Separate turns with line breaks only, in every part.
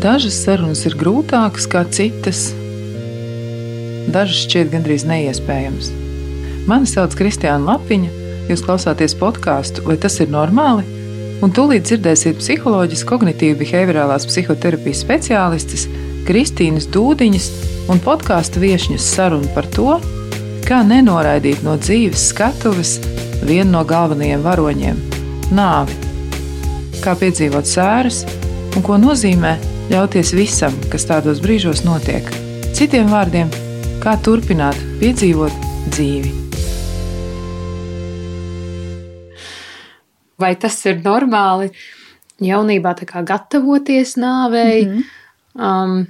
Dažas sarunas ir grūtākas kā citas, dažas šķiet gandrīz neiespējamas. Mani sauc Kristiāna Lapiņa, jūs klausāties podkāstu, vai tas ir normāli? Un tūlīt dzirdēsiet psiholoģijas, kognitīvas, behaviorālās psihoterapijas speciālistes Kristīnas Dūdiņas un podkāstu viesņas sarunu par to, kā nenoraidīt no dzīves skatuves vienu no galvenajiem varoņiem - nāvi. Kā piedzīvot sēras un ko nozīmē ļauties visam, kas tādos brīžos notiek. Citiem vārdiem, kā turpināt piedzīvot dzīvi.
Vai tas ir normāli jaunībā gatavoties nāvei? Mm -hmm. um,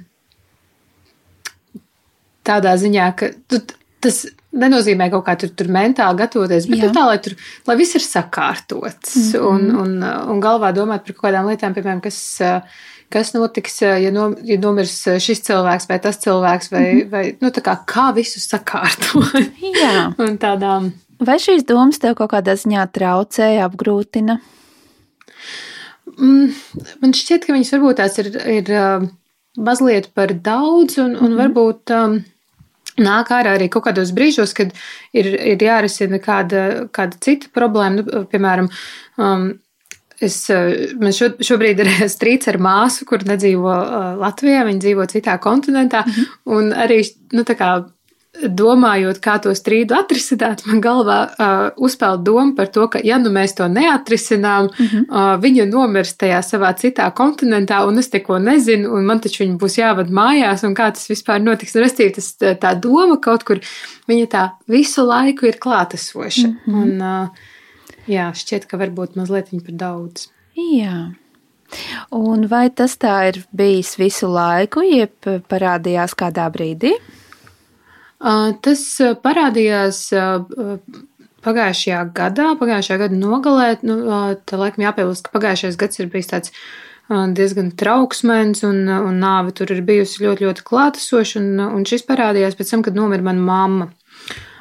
tādā ziņā, ka tu, tas nenozīmē kaut kā tur, tur mentāli gatavoties, bet tā, lai, tur, lai viss ir sakārtots mm -hmm. un, un, un galvā domāt par kaut kādām lietām, piemēram, kas, kas notiks, ja, no, ja nomirs šis cilvēks vai tas cilvēks, vai, mm -hmm. vai nu, kā, kā visu sakārtot.
un tādām. Vai šīs domas tev kaut kādā ziņā traucēja, apgrūtina?
Mm, man šķiet, ka viņas varbūt tās ir, ir mazliet par daudz, un, un -hmm. varbūt um, nāk ārā arī kaut kādos brīžos, kad ir, ir jārisina kāda, kāda cita problēma. Nu, piemēram, um, es, man šo, šobrīd ir strīds ar māsu, kur nedzīvo uh, Latvijā, viņa dzīvo citā kontinentā. Mm -hmm. Un arī nu, kā, domājot, kā to strīdu atrisināt, man galvā uh, uzpeld doma par to, ka, ja nu mēs to neatrisinām, mm -hmm. uh, viņa nomirs tajā savā citā kontinentā, un es neko nezinu, un man taču viņa būs jāved mājās, un kā tas vispār notiks. Restīvi, tas tā doma kaut kur, viņa tā visu laiku ir klātesoša. Mm -hmm. Un, uh, jā, šķiet, ka varbūt mazliet par daudz.
Jā. Un vai tas tā ir bijis visu laiku, jeb parādījās kādā brīdī?
Tas parādījās pagājušajā gadā, pagājušajā gada nogalē. Nu, tā laikam jāpiebilst, ka pagājušais gads ir bijis tāds diezgan trauksmens, un, un nāve tur ir bijusi ļoti, ļoti klātesoša. Un, un šis parādījās pēc tam, kad nomira mana mamma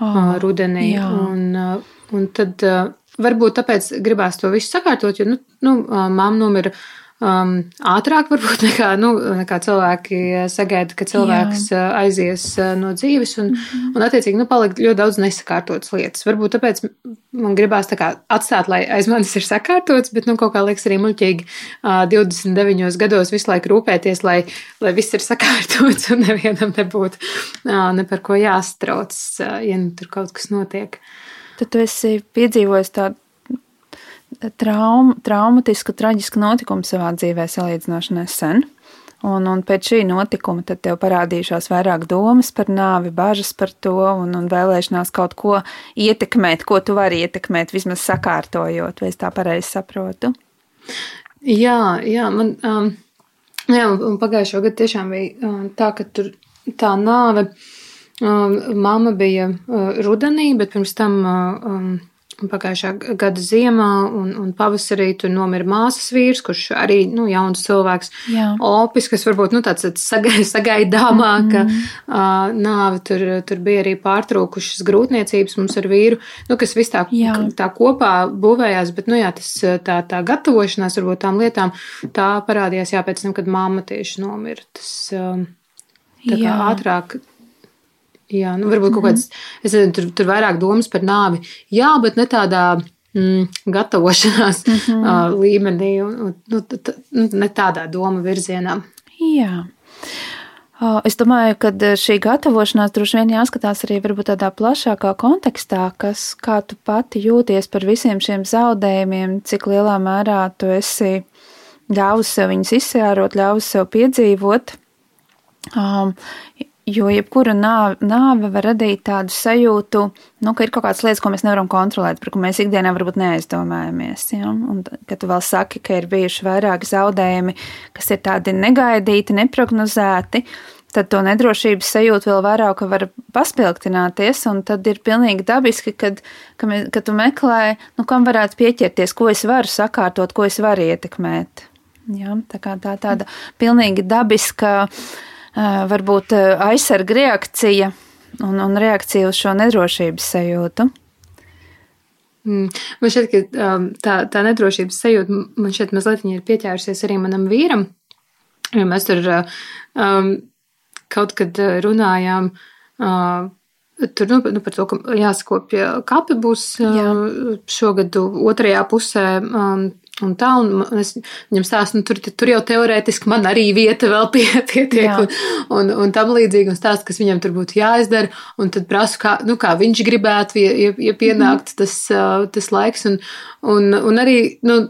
oh, rudenī. Un, un tad varbūt tāpēc gribās to visu sakārtot, jo nu, nu, mamma nomira um, ātrāk, varbūt nekā, nu, nekā cilvēki sagaida, ka cilvēks Jā. Uh, aizies uh, no dzīves, un, mm -hmm. un attiecīgi, nu, paliek ļoti daudz nesakārtotas lietas. Varbūt tāpēc man gribās tā kā atstāt, lai aiz manis ir sakārtots, bet, nu, kaut kā liekas arī muļķīgi uh, 29 gados visu laiku rūpēties, lai, lai viss ir sakārtots un nevienam nebūtu uh, ne par ko jāstrauc, uh, ja nu tur kaut kas notiek.
Tad tu esi piedzīvojis tādu traum, traumatisku, traģisku notikumu savā dzīvē salīdzinoši nesen. Un, un pēc šī notikuma tev parādījušās vairāk domas par nāvi, bažas par to un, un vēlēšanās kaut ko ietekmēt, ko tu vari ietekmēt, vismaz sakārtojot, vai es tā pareizi saprotu?
Jā, jā, man um, jā, un pagājušo gadu tiešām bija um, tā, ka tur tā nāve, um, mamma bija uh, rudenī, bet pirms tam uh, um, pagājušā gada ziemā un, un pavasarī tur nomira māsas vīrs, kurš arī, nu, jauns cilvēks, Jā. opis, kas varbūt, nu, tāds sagaidāmāk, mm -hmm. uh, nāve tur, tur bija arī pārtraukušas grūtniecības mums ar vīru, nu, kas viss tā, jā. tā kopā būvējās, bet, nu, jā, tas tā, tā gatavošanās varbūt tām lietām, tā parādījās, jā, pēc tam, kad mamma tieši nomira. Tas, um, tā kā jā. ātrāk Jā, nu, varbūt kaut kāds, es nezinu, tur, tur vairāk domas par nāvi. Jā, bet ne tādā mm, gatavošanās mm -hmm. uh, līmenī, un, nu, nu, ne tādā doma virzienā.
Jā. Es domāju, ka šī gatavošanās droši vien jāskatās arī tādā plašākā kontekstā, kas, kā tu pati jūties par visiem šiem zaudējumiem, cik lielā mērā tu esi ļāvusi sev viņus izsērot, ļāvusi sev piedzīvot. Um, Jo jebkura nāve, nāve var radīt tādu sajūtu, nu, ka ir kaut kādas lietas, ko mēs nevaram kontrolēt, par ko mēs ikdienā varbūt neaizdomājamies. Ja? Un, kad tu vēl saki, ka ir bijuši vairāki zaudējumi, kas ir tādi negaidīti, neprognozēti, tad to nedrošības sajūtu vēl vairāk var paspilgtināties. Tad ir pilnīgi dabiski, kad, ka, mēs, kad tu meklē, nu, kam varētu pieķerties, ko es varu sakārtot, ko es varu ietekmēt. Ja? Tā kā tā tāda pilnīgi dabiska varbūt aizsarga reakcija un, un reakcija uz šo nedrošības sajūtu.
Mm. Man šķiet, ka tā, tā nedrošības sajūta man šeit mazliet ir pieķērusies arī manam vīram. Ja mēs tur um, kaut kad runājām. Uh, Tur nu, nu, par to, ka jāskopja kapi būs Jā. šogad otrajā pusē. Um, un tā, un es viņam stāstu, nu, tur, tur jau teorētiski man arī vieta vēl pie, pietiek, un, un, un tam līdzīgi, un stāstu, kas viņam tur būtu jāizdara, un tad prasu, kā, nu, kā viņš gribētu, ja, ja, ja pienāktu tas, tas laiks, un, un, un arī, nu,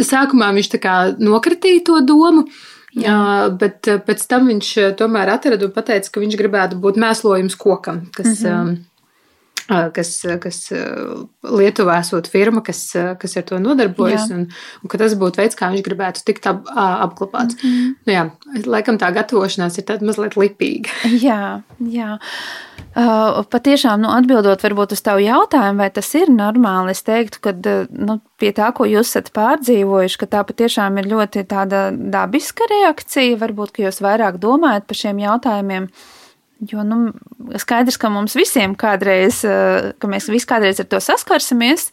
sākumā viņš tā kā nokritīja to domu, Jā. Bet pēc tam viņš tomēr atrada un teica, ka viņš gribētu būt mēslojums kokam, kas, mm -hmm kas, kas Lietuvā esot firma, kas, kas ar to nodarbojas, jā. un, un ka tas būtu veids, kā viņš gribētu tikt ap, apglabāts. Mm -hmm. nu, jā, laikam tā gatavošanās ir tāda mazliet lipīga.
jā, jā. Uh, patiešām, nu, atbildot varbūt uz tavu jautājumu, vai tas ir normāli, es teiktu, ka nu, pie tā, ko jūs esat pārdzīvojuši, ka tā patiešām ir ļoti tāda dabiska reakcija, varbūt, ka jūs vairāk domājat par šiem jautājumiem. Uh, Jo nu, skaidrs, ka mums visiem kādreiz, eh, ka mēs visi kādreiz ar to saskarsimies,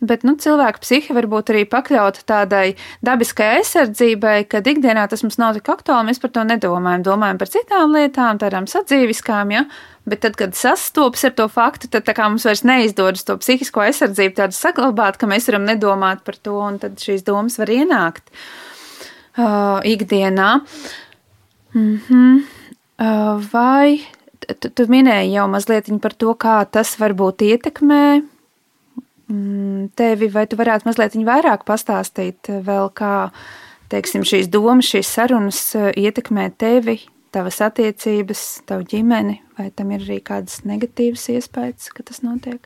bet nu, cilvēka psihe var būt arī pakļauta tādai dabiskai aizsardzībai, ka ikdienā tas mums nav tik aktuāli, mēs par to nedomājam. Domājam par citām lietām, tādām sadzīviskām, ja? bet tad, kad sastopas ar to faktu, tad mums vairs neizdodas to psihisko aizsardzību tādu saglabāt, ka mēs varam nedomāt par to, un tad šīs domas var ienākt uh, ikdienā. Mm -hmm. Vai tu, tu minēji jau mazliet par to, kā tas varbūt ietekmē mm, tevi, vai tu varētu mazliet vairāk pastāstīt vēl, kā teiksim, šīs domas, šīs sarunas ietekmē tevi, tavas attiecības, tavu ģimeni, vai tam ir arī kādas negatīvas iespējas, ka tas notiek?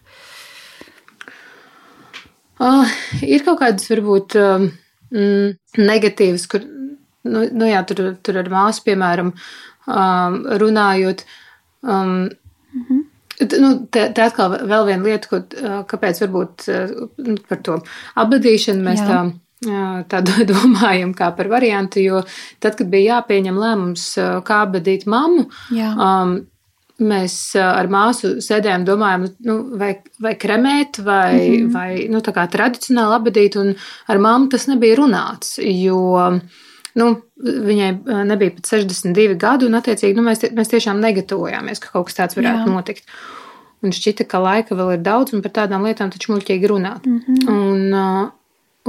Uh, ir kaut kādas varbūt um, negatīvas, kur, nu, nu jā, tur, tur ar māsu, piemēram, uh, um, runājot. Um, mm -hmm. Nu, te, te atkal vēl viena lieta, ko, uh, kāpēc varbūt uh, par to apbedīšanu mēs Jā. tā, uh, tā domājam kā par variantu, jo tad, kad bija jāpieņem lēmums, kā apbedīt mammu, Jā. um, mēs ar māsu sēdējām, domājām, nu, vai, vai kremēt, vai, mm -hmm. vai nu, tā kā tradicionāli apbedīt, un ar mammu tas nebija runāts, jo nu, viņai nebija pat 62 gadu, un, attiecīgi, nu, mēs, mēs tiešām negatavojāmies, ka kaut kas tāds varētu Jā. notikt. Un šķita, ka laika vēl ir daudz, un par tādām lietām taču muļķīgi runāt. Mm -hmm. un,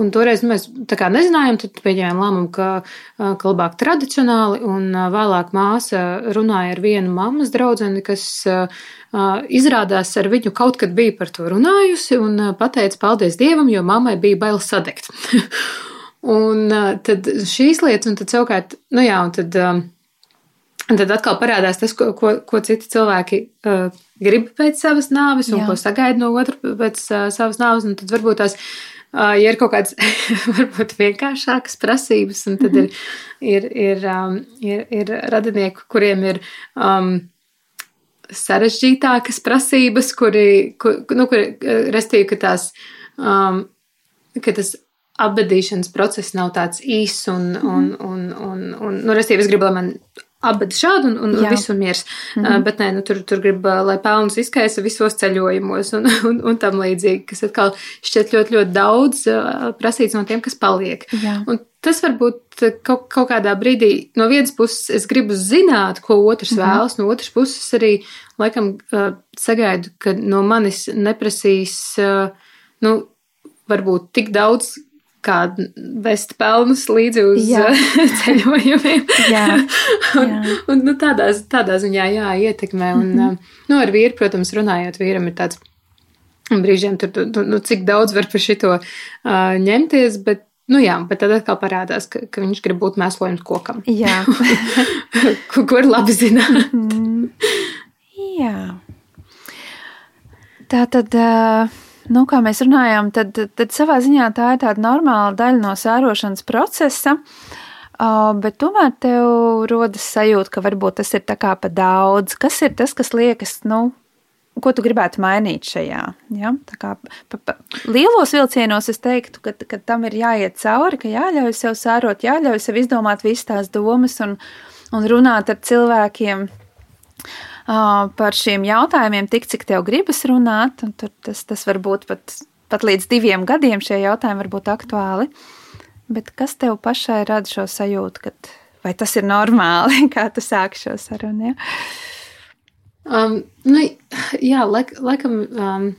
un toreiz mēs nezinājām, tad pieņēmām lēmumu, ka, ka labāk tradicionāli, un vēlāk māsa runāja ar vienu mammas draudzeni, kas izrādās ar viņu kaut kad bija par to runājusi, un pateica paldies Dievam, jo mammai bija bail sadegt. Un tad šīs lietas, un tad savukārt, nu jā, un tad, un tad atkal parādās tas, ko, ko, ko citi cilvēki uh, grib pēc savas nāves, un jā. ko sagaida no otra pēc uh, savas nāves, un tad varbūt tās. Ja ir kaut kādas varbūt vienkāršākas prasības, un tad mm -hmm. ir, ir, ir, um, ir, ir radinieki, kuriem ir um, sarežģītākas prasības, kuri, kur, nu, kuri, restīvi, ka tās, um, ka tas apbedīšanas process nav tāds īss un, mm. un, un, un, un nu, restīvi, es gribu, lai man apbed šādu un, un Jā. visu miers. Mm -hmm. uh, bet nē, nu, tur, tur grib, lai pelnus izkaisa visos ceļojumos un, un, un tam līdzīgi, kas atkal šķiet ļoti, ļoti daudz uh, prasīts no tiem, kas paliek. Un tas varbūt kaut, kaut kādā brīdī no vienas puses es gribu zināt, ko otrs mm -hmm. vēlas, no otras puses arī laikam uh, sagaidu, ka no manis neprasīs, uh, nu, varbūt tik daudz, kā vest pelnus līdzi uz jā. ceļojumiem. jā, jā. un, un nu, tādās, tādā ziņā jā, ietekmē. Un, mm -hmm. nu, ar vīru, protams, runājot, vīram ir tāds brīžiem, tur, tu, nu, cik daudz var par šito uh, ņemties, bet Nu jā, bet tad atkal parādās, ka, ka viņš grib būt mēslojums kokam. Jā, ko, ko ir labi zināt. Mm -hmm.
Jā. Tā tad. Uh nu, kā mēs runājām, tad, tad savā ziņā tā ir tāda normāla daļa no sērošanas procesa. Uh, bet tomēr tev rodas sajūta, ka varbūt tas ir tā kā pa daudz. Kas ir tas, kas liekas, nu, ko tu gribētu mainīt šajā? Ja? Tā kā pa, pa, lielos vilcienos es teiktu, ka, ka tam ir jāiet cauri, ka jāļauj sev sērot, jāļauj sev izdomāt visas tās domas un, un runāt ar cilvēkiem par šiem jautājumiem tik, cik tev gribas runāt. Tas, tas var būt pat, pat līdz diviem gadiem šie jautājumi var būt aktuāli. Bet kas tev pašai rada šo sajūtu, kad vai tas ir normāli, kā tu sāki šo sarunu? Ja?
Um, nu, jā, laik, laikam. Um,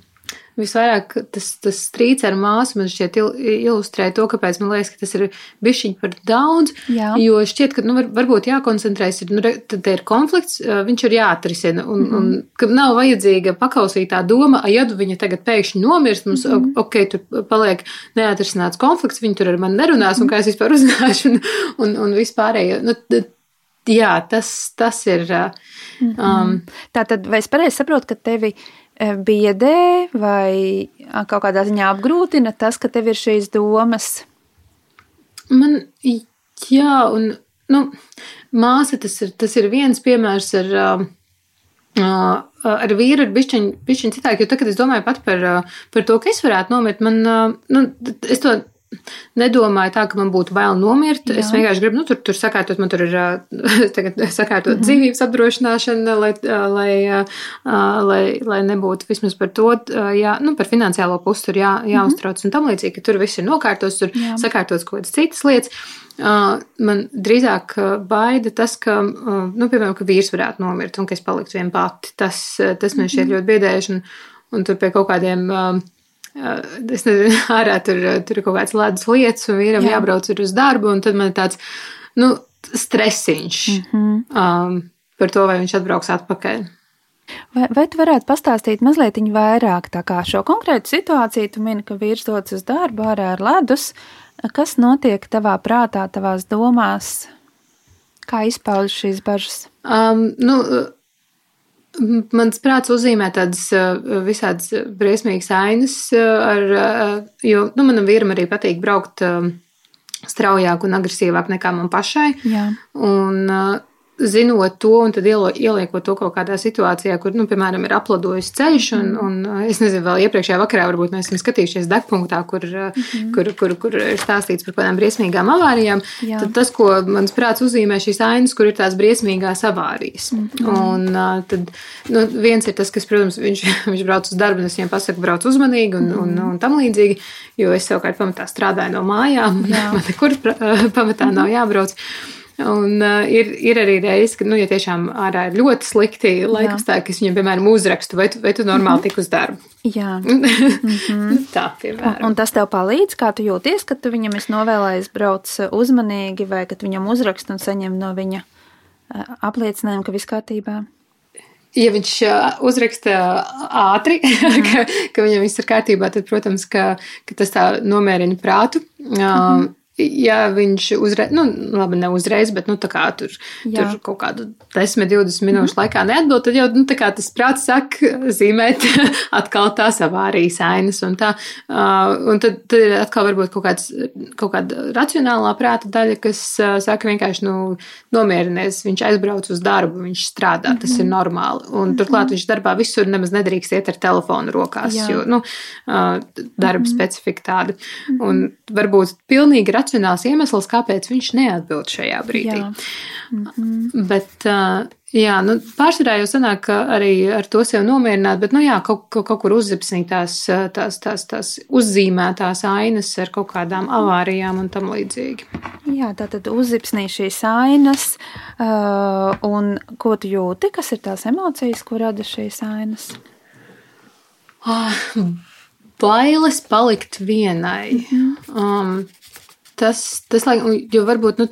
Visvairāk tas, tas strīds ar māsu man šķiet ilustrē to, kāpēc man liekas, ka tas ir bišķiņ par daudz. Jā. Jo šķiet, ka nu, var, varbūt jākoncentrēs, ir, nu, tad ir konflikts, viņš ir jāatrisina. Un, mm -hmm. un ka nav vajadzīga pakausītā doma, ja viņa tagad pēkšņi nomirst, mums, mm -hmm. ok, tur paliek neatrisināts konflikts, viņi tur ar mani nerunās, mm -hmm. un kā es vispār uzzināšu, un, un, un vispārējo. Nu, jā, tas, tas ir.
Mhm. Um, Tā tad, vai es pareizi saprotu, ka tevi biedē vai kaut kādā ziņā apgrūtina tas, ka tev ir šīs domas?
Man, jā, un nu, māsa tas ir, tas ir viens piemērs ar. Uh, ar vīru ir bišķiņ citāk, jo tagad es domāju pat par, par to, ka es varētu nomirt. Man, nu, es to nedomāju tā, ka man būtu bail nomirt. Jā. Es vienkārši gribu, nu, tur, tur sakārtot, man tur ir tagad sakārtot mm -hmm. dzīvības apdrošināšana, lai, lai, lai, lai nebūtu vismaz par to, jā, nu, par finansiālo pusi tur jā, jāuztrauc mm -hmm. un tam līdzīgi, ka tur viss ir nokārtos, tur jā. sakārtots kaut kādas citas lietas. Man drīzāk baida tas, ka, nu, piemēram, ka vīrs varētu nomirt un ka es paliktu vien pati. Tas, tas man šķiet mm -hmm. ļoti biedējuši un, un tur pie kaut kādiem es nezinu, ārā tur, tur ir kaut kāds ledus lietas, un vīram Jā. jābrauc uz darbu, un tad man ir tāds, nu, stresiņš mm -hmm. um, par to, vai viņš atbrauks atpakaļ.
Vai, vai tu varētu pastāstīt mazliet vairāk kā šo konkrētu situāciju? Tu mini, ka vīrs dodas uz darbu ārā ar ledus. Kas notiek tavā prātā, tavās domās? Kā izpaužas šīs bažas?
Um, nu, Mans prāts uzzīmē tādas visādas briesmīgas ainas, ar, jo nu, manam vīram arī patīk braukt straujāk un agresīvāk nekā man pašai. Jā. Un, zinot to un tad ieliekot to kaut kādā situācijā, kur, nu, piemēram, ir aplodojis ceļš, un, mm. un es nezinu, vēl iepriekšējā vakarā varbūt mēs esam skatījušies degpunktā, kur, mm -hmm. kur, kur, kur ir stāstīts par kādām briesmīgām avārijām. Jā. Tad tas, ko mans prāts uzzīmē šīs ainas, kur ir tās briesmīgās avārijas. Mm -hmm. Un tad nu, viens ir tas, kas, protams, viņš, viņš brauc uz darbu, un es viņam pasaku, brauc uzmanīgi un, mm -hmm. un, un tam līdzīgi, jo es savukārt pamatā strādāju no mājām, man nekur pamatā mm -hmm. nav jābrauc. Un uh, ir, ir arī reizes, kad, nu, ja tiešām ārā ir ļoti slikti laikapstākļi, es viņam, piemēram, uzrakstu, vai tu, vai tu normāli mm -hmm. tik uz darbu.
Jā. mm -hmm.
Tā, piemēram.
Un, un tas tev palīdz, kā tu jūties, kad tu viņam esi novēlējis brauc uzmanīgi, vai kad viņam uzrakst un saņem no viņa uh, apliecinājumu, ka viss kārtībā?
Ja viņš uzraksta ātri, mm. ka, ka viņam viss ir kārtībā, tad, protams, ka, ka tas tā nomierina prātu. Mm -hmm ja viņš uzreiz, nu, labi, ne uzreiz, bet, nu, tā kā tur, Jā. tur kaut kādu 10, 20 minūšu mm. laikā neatbild, tad jau, nu, tā kā tas prāts saka zīmēt atkal tās avārijas ainas un tā. Uh, un tad, tad ir atkal varbūt kaut kāds, kaut kāda racionālā prāta daļa, kas uh, saka vienkārši, nu, nomierinies, viņš aizbrauc uz darbu, viņš strādā, tas mm -hmm. ir normāli. Un mm -hmm. turklāt viņš darbā visur nemaz nedrīkst iet ar telefonu rokās, Jā. jo, nu, uh, darba mm -hmm. specifika tāda. Mm -hmm. Un varbūt pilnīgi racionāli racionāls iemesls, kāpēc viņš neatbild šajā brīdī. Jā. Mm -hmm. Bet, jā, nu, pārsvarā jau sanāk, ka arī ar to sev nomierināt, bet, nu jā, kaut, kaut, kaut kur uzzipsnīt tās, tās, tās, tās uzzīmētās ainas ar kaut kādām avārijām un tam līdzīgi.
Jā, tā tad uzzipsnī šīs ainas, un ko tu jūti, kas ir tās emocijas, ko rada šīs ainas?
Ah, bailes palikt vienai. Mm -hmm. um, tas, tas lai, jo varbūt, nu,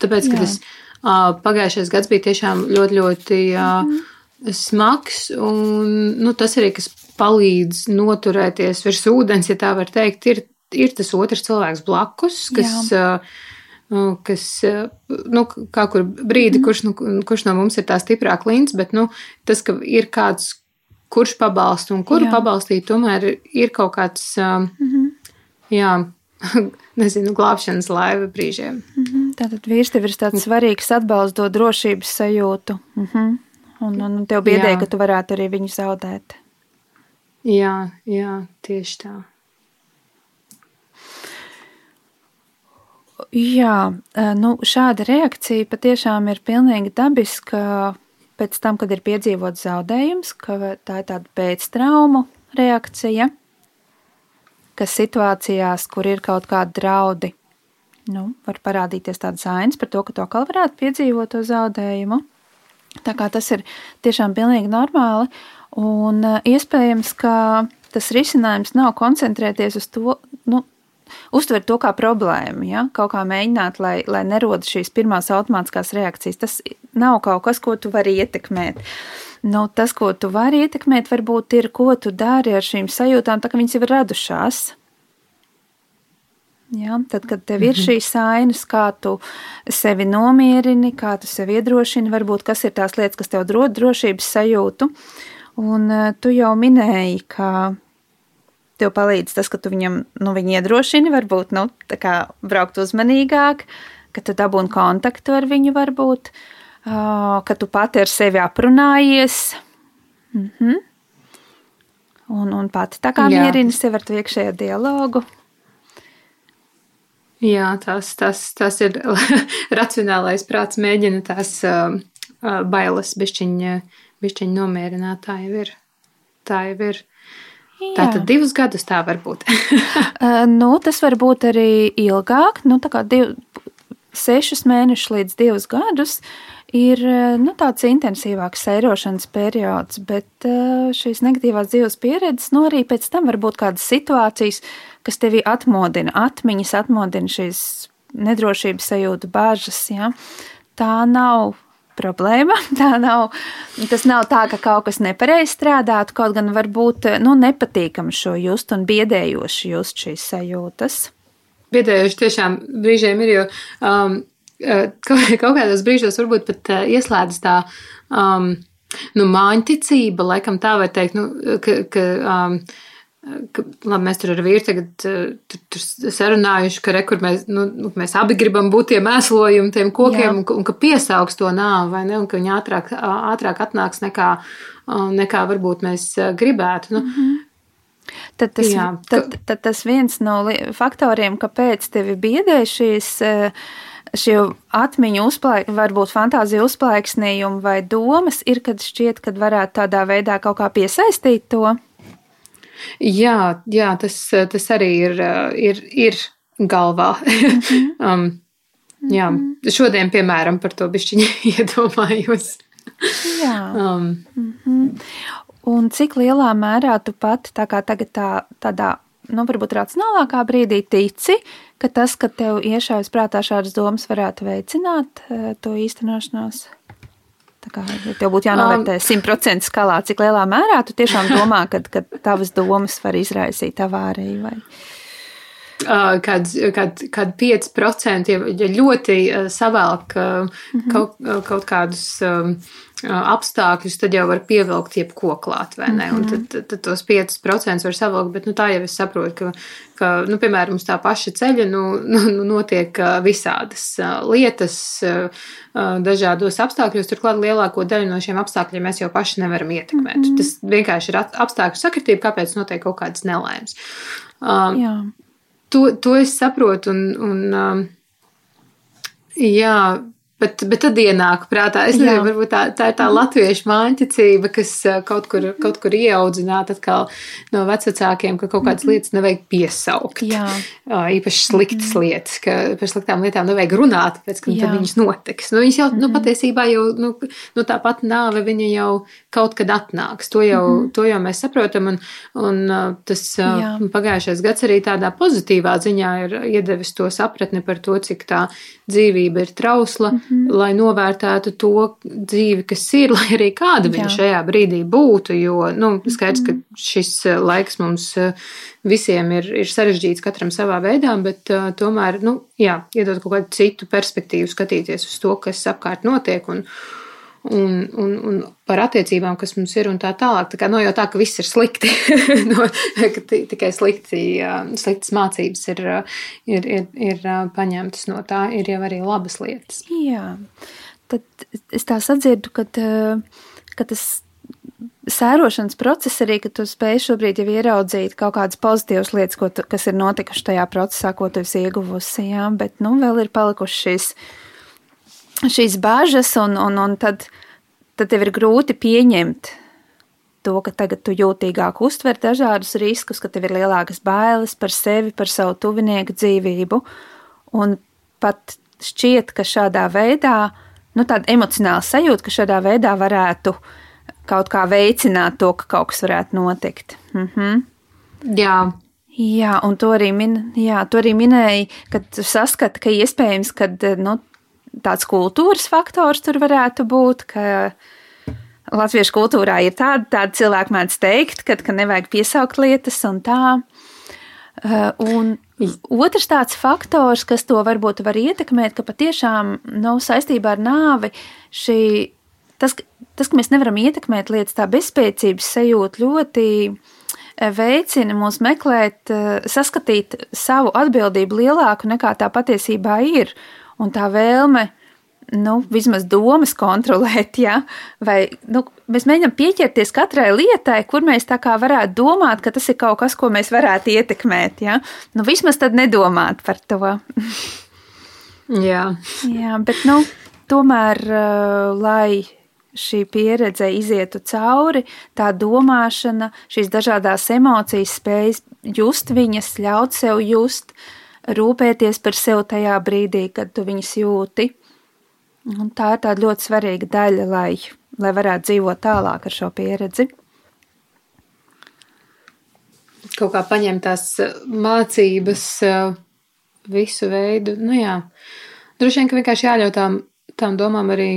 tāpēc, ka Jā. tas uh, pagājušais gads bija tiešām ļoti, ļoti uh, mm. smags, un, nu, tas arī, kas palīdz noturēties virs ūdens, ja tā var teikt, ir, ir tas otrs cilvēks blakus, kas. Uh, kas, nu, kā kur brīdi, mm. kurš, nu, kurš no mums ir tā stiprā klints, bet, nu, tas, ka ir kāds, kurš pabalsta un kuru jā. pabalstīt, tomēr ir kaut kāds, mm -hmm. jā, nezinu, glābšanas laiva brīžiem.
Mm -hmm. Tātad vīrs tev ir tāds svarīgs atbalsts, dod drošības sajūtu. Mm -hmm. Un, un tev bija ideja, ka tu varētu arī viņu zaudēt.
Jā, jā, tieši tā.
Jā, nu, šāda reakcija patiešām ir pilnīgi dabiska pēc tam, kad ir piedzīvots zaudējums, ka tā ir tāda pēctraumu reakcija kas situācijās, kur ir kaut kādi draudi, nu, var parādīties tādas ainas par to, ka to atkal varētu piedzīvot to zaudējumu. Tā kā tas ir tiešām pilnīgi normāli, un uh, iespējams, ka tas risinājums nav koncentrēties uz to, nu, uztvert to kā problēmu, ja? kaut kā mēģināt, lai, lai nerodas šīs pirmās automātiskās reakcijas. Tas nav kaut kas, ko tu vari ietekmēt. Nu, tas, ko tu vari ietekmēt, varbūt ir, ko tu dari ar šīm sajūtām, tā kā viņas jau ir radušās. Ja, tad, kad tev ir mhm. šīs ainas, kā tu sevi nomierini, kā tu sevi iedrošini, varbūt kas ir tās lietas, kas tev dod drošības sajūtu. Un uh, tu jau minēji, ka tev palīdz tas, ka tu viņam, nu, viņu iedrošini, varbūt, nu, tā kā braukt uzmanīgāk, ka tu dabūni kontaktu ar viņu, varbūt, uh, ka tu pati ar sevi aprunājies. Mm -hmm. Un, un pati tā kā Jā. mierini sevi ar to iekšējo dialogu.
Jā, tas, tas, tas ir racionālais prāts, mēģina tās uh, bailes bišķiņa, bišķiņa nomierināt. Tā jau ir. Tā jau ir. Jā. Tā tad divus gadus tā var būt.
uh, nu, tas var būt arī ilgāk, nu, tā kā div, sešus mēnešus līdz divus gadus ir nu, tāds intensīvāks sērošanas periods, bet šīs negatīvās dzīves pieredzes, nu, arī pēc tam var būt kādas situācijas, kas tevi atmodina, atmiņas atmodina šīs nedrošības sajūta, bāžas. Ja? Tā nav problēma. Tā nav, tas nav tā, ka kaut kas nepareizi strādātu, kaut gan var būt nu, nepatīkami šo just un biedējoši just šīs sajūtas.
Biedējoši tiešām brīžiem ir, jo um, kaut kādos brīžos varbūt pat uh, ieslēdz tā um, nu, māņticība, laikam tā var teikt, nu, ka, ka um, ka, labi, mēs tur ar vīru tagad uh, tur, tur sarunājuši, ka, re, mēs, nu, nu, mēs abi gribam būt tie mēslojumi tiem kokiem, un, un ka piesaugs to nāvi, vai ne, un ka viņi ātrāk, ātrāk atnāks nekā, nekā varbūt mēs gribētu. Nu, mm -hmm.
Tad tas, Jā, tad, tad tas viens no faktoriem, kāpēc tevi biedē šīs šie atmiņu uzplaiksnījumi, varbūt fantāzija uzplaiksnījumi vai domas, ir, kad šķiet, ka varētu tādā veidā kaut kā piesaistīt to.
Jā, jā tas, tas arī ir, ir, ir galvā. Mhm. um, jā, mhm. šodien, piemēram, par to bišķiņu iedomājos.
jā. Um, mm -hmm. Un cik lielā mērā tu pati tā kā tagad tā, tādā, nu, varbūt racionālākā brīdī tici, ka tas, ka tev iešaujas prātā šādas domas varētu veicināt to īstenošanos? Tā kā tev būtu jānovērtē um, simtprocentu skalā, cik lielā mērā tu tiešām domā, ka, ka tavas domas var izraisīt avāriju. Vai?
Kad, kad, kad 5% ja, ja ļoti savelk mm -hmm. kaut, kaut kādus apstākļus, tad jau var pievilkt jebko klāt, vai ne? Mm -hmm. Un tad, tad, tad tos 5% var savilkt, bet nu, tā jau es saprotu, ka, ka nu, piemēram, uz tā paša ceļa nu, nu, nu notiek visādas lietas dažādos apstākļos. Turklāt lielāko daļu no šiem apstākļiem mēs jau paši nevaram ietekmēt. Mm -hmm. Tas vienkārši ir apstākļu sakritība, kāpēc notiek kaut kādas nelaimes. Um. To, to es saprotu, un, un um, jā, Bet, bet tad ienāk prātā, es nezinu, varbūt tā, tā ir tā latviešu māņķicība, kas kaut kur, kaut kur ieaudzināta atkal no vecākiem, ka kaut kādas lietas nevajag piesaukt. Jā. Īpaši sliktas mm. lietas, ka par sliktām lietām nevajag runāt, pēc tam tad viņas notiks. Nu, viņas jau, mm. nu, patiesībā jau, nu, nu tāpat nāve viņa jau kaut kad atnāks. To jau, mm. to jau mēs saprotam, un, un tas Jā. pagājušais gads arī tādā pozitīvā ziņā ir iedevis to sapratni par to, cik tā dzīvība ir trausla. Mm -hmm. lai novērtētu to dzīvi, kas ir, lai arī kāda viņa Jā. šajā brīdī būtu. Jo nu, skaidrs, ka mhm. šis eh, laiks mums eh, visiem ir, ir sarežģīts, katram savā veidā, bet uh, tomēr nu, jā, iedot kaut kādu citu perspektīvu, skatīties uz to, kas apkārt notiek. Un, un, un, un par attiecībām, kas mums ir, un tā tālāk. Tā kā nav no jau tā, ka viss ir slikti, no, ka tikai slikti, sliktas mācības ir, ir, ir, ir paņemtas no tā, ir jau arī labas lietas.
Jā, tad es tā sadzirdu, ka, ka tas sērošanas process arī, ka tu spēj šobrīd jau ieraudzīt kaut kādas pozitīvas lietas, tu, kas ir notikušas tajā procesā, ko tu esi ieguvusi, jā, bet, nu, vēl ir palikušas šīs, šīs bāžas, un, un, un tad, tad tev ir grūti pieņemt to, ka tagad tu jūtīgāk uztver dažādus riskus, ka tev ir lielākas bailes par sevi, par savu tuvinieku dzīvību, un pat šķiet, ka šādā veidā, nu, tāda emocionāla sajūta, ka šādā veidā varētu kaut kā veicināt to, ka kaut kas varētu notikt. Mhm.
Jā.
Jā, un to arī, min, jā, to arī minēja, kad saskata, ka iespējams, ka nu, tāds kultūras faktors tur varētu būt, ka latviešu kultūrā ir tāda, tāda cilvēka mēdz teikt, ka, ka nevajag piesaukt lietas un tā. Uh, un otrs tāds faktors, kas to varbūt var ietekmēt, ka patiešām nav nu, saistībā ar nāvi šī, tas, tas, ka mēs nevaram ietekmēt lietas, tā bezspēcības sajūta ļoti uh, veicina mūs meklēt, uh, saskatīt savu atbildību lielāku nekā tā patiesībā ir. Un tā vēlme nu, vismaz domas kontrolēt, ja? vai nu, mēs mēģinām pieķerties katrai lietai, kur mēs tā kā varētu domāt, ka tas ir kaut kas, ko mēs varētu ietekmēt. Ja? Nu, vismaz tad nedomāt par to.
Jā.
Jā, bet nu, tomēr, uh, lai šī pieredze izietu cauri, tā domāšana, šīs dažādas emocijas, spējas just viņas, ļaut sev just, rūpēties par sevi tajā brīdī, kad tu viņas jūti Un tā ir tāda ļoti svarīga daļa, lai, lai varētu dzīvot tālāk ar šo pieredzi.
Kaut kā paņemt tās eh, mācības, eh, visu veidu. Nu, jā. Droši vien, ka vienkārši jāļauj tām, tām domām arī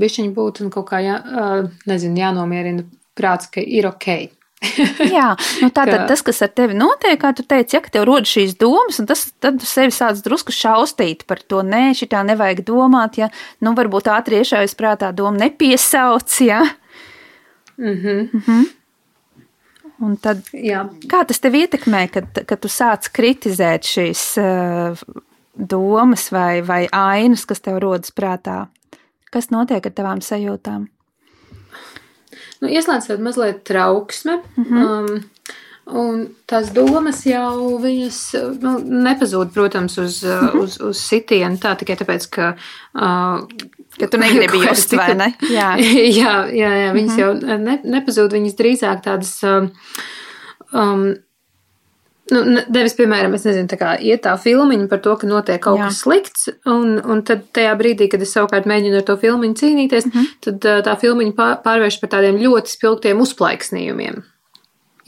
bišķiņi būt un kaut kā, jā, eh, nezinu, jānomierina prāts, ka ir ok.
Jā, nu tātad ka... tas, kas ar tevi notiek, kā tu teici, ja tev rodas šīs domas, un tas, tad tu sevi sāc drusku šaustīt par to, nē, šitā nevajag domāt, ja, nu varbūt ātri iešaujas prātā doma nepiesauc, ja.
Mhm. Mm
mhm. Un tad, Jā. kā tas tev ietekmē, kad, kad tu sāc kritizēt šīs uh, domas vai, vai ainas, kas tev rodas prātā? Kas notiek ar tavām sajūtām?
Nu, ieslēdzot mazliet trauksme. Mm -hmm. um, Un tās domas jau viņas nu, nepazūd, protams, uz, mhm. uz, uz sitienu tā tikai tāpēc, ka. Uh,
Ka tu negribi just, vai ne?
Jā, jā, jā, jā viņas mm -hmm. jau ne, nepazūd, viņas drīzāk tādas. Um, um, Nu, nevis, piemēram, es nezinu, tā kā iet tā filmiņa par to, ka notiek kaut Jā. kas slikts, un, un tad tajā brīdī, kad es savukārt mēģinu ar to filmiņu cīnīties, mm -hmm. tad tā filmiņa pārvērš par tādiem ļoti spilgtiem uzplaiksnījumiem.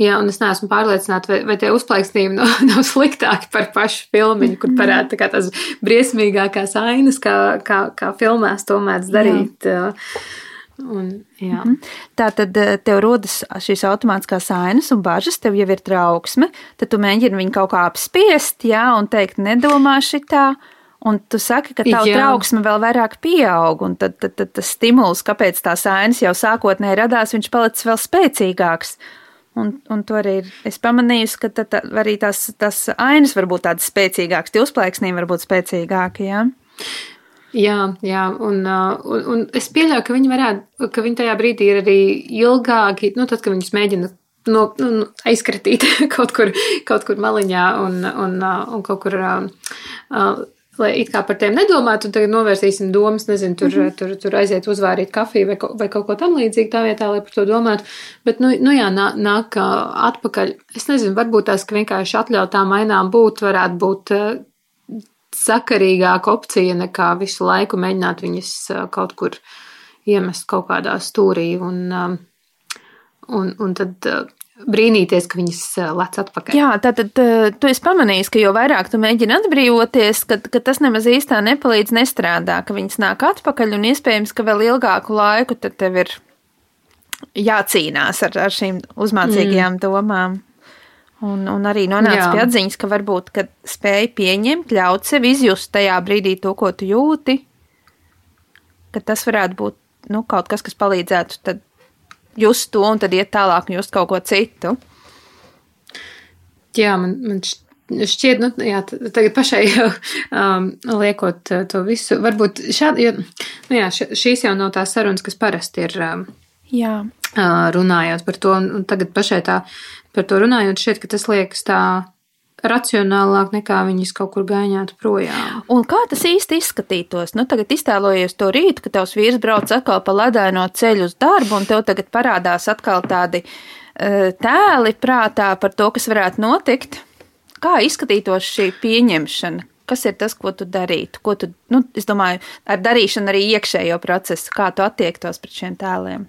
Jā, un es neesmu pārliecināta, vai, vai tie uzplaiksnījumi nav, nav sliktāki par pašu filmiņu, kur parāda tā tās briesmīgākās ainas, kā, kā, kā filmās to mēdz darīt. Jā. Un, jā. Mhm.
tā tad eh, tev rodas šīs automātiskās ainas un bažas, tev jau ir trauksme, tad tu mēģini viņu kaut kā apspiest, jā, un teikt, nedomā šitā. Un tu saki, ka tā trauksme vēl vairāk pieaug, un tad, tad, tad tas stimuls, kāpēc tās ainas jau sākotnēji radās, viņš palicis vēl spēcīgāks. Un, un to arī ir, es pamanīju, ka tā, tā, arī tās, tās ainas var būt tādas spēcīgākas, tie uzplaiksnījumi var būt spēcīgāki. Jā.
Jā, jā un, un, un es pieļauju, ka viņi varētu, ka viņi tajā brīdī ir arī ilgāki, nu, tad, kad viņus mēģina no, nu, nu aizkratīt kaut kur, kaut kur maliņā un, un, un kaut kur. Uh, lai it kā par tiem nedomātu, un tagad novērsīsim domas, nezinu, tur, mm -hmm. tur, tur aiziet uzvārīt kafiju vai, vai kaut ko tam līdzīgu tā vietā, lai par to domātu. Bet, nu, nu jā, nā, nāk atpakaļ. Es nezinu, varbūt tās, ka vienkārši atļautām ainām būt, varētu būt sakarīgāka opcija nekā visu laiku mēģināt viņas kaut kur iemest kaut kādā stūrī un, un, un tad brīnīties, ka viņas lec atpakaļ.
Jā, tātad tu esi pamanījis, ka jo vairāk tu mēģini atbrīvoties, ka, ka tas nemaz īstā nepalīdz nestrādā, ka viņas nāk atpakaļ un iespējams, ka vēl ilgāku laiku tad tev ir jācīnās ar, ar šīm uzmācīgajām mm. domām. Un, un arī nonāca pie atziņas, ka varbūt ka spēja pieņemt, ļaut sev izjust tajā brīdī to, ko tu jūti, ka tas varētu būt nu, kaut kas, kas palīdzētu just to un tad iet tālāk un just kaut ko citu.
Jā, man, man šķiet, nu, jā, tagad pašai um, liekot uh, to visu, varbūt šādi, jo, nu jā, šīs jau nav tās sarunas, kas parasti ir. Um,
jā.
Runājot par to, un tagad pašai tā par to runājot, ka tas liekas tā racionālāk nekā viņas kaut kur gaiņātu projām.
Un kā tas īsti izskatītos? Nu, tagad iztēlojies to rītu, ka tavs vīrs brauc atkal pa ledaino ceļu uz darbu, un tev tagad parādās atkal tādi uh, tēli prātā par to, kas varētu notikt. Kā izskatītos šī pieņemšana? Kas ir tas, ko tu darītu? Ko tu, nu, es domāju, ar darīšanu arī iekšējo procesu, kā tu attiektos pret šiem tēliem?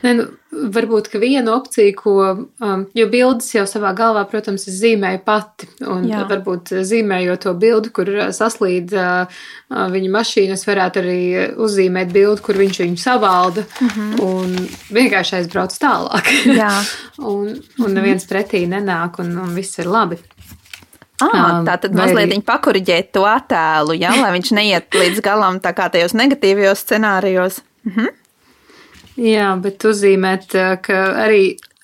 Ne, nu, varbūt viena opcija, ko, um, jo bildes jau savā galvā, protams, es zīmēju pati. Un Jā. varbūt zīmējot to bildi, kur uh, saslīd uh, uh, viņa mašīna, es varētu arī uzzīmēt bildi, kur viņš viņu savalda mm -hmm. un vienkārši aizbrauc tālāk. un, un neviens pretī nenāk, un, un viss ir labi.
Ah, um, tā tad mazliet arī... pakuriģēt to attēlu, ja, lai viņš neiet līdz galam tā kā tajos negatīvajos scenārijos. Mhm.
Jā, bet uzzīmēt, ka arī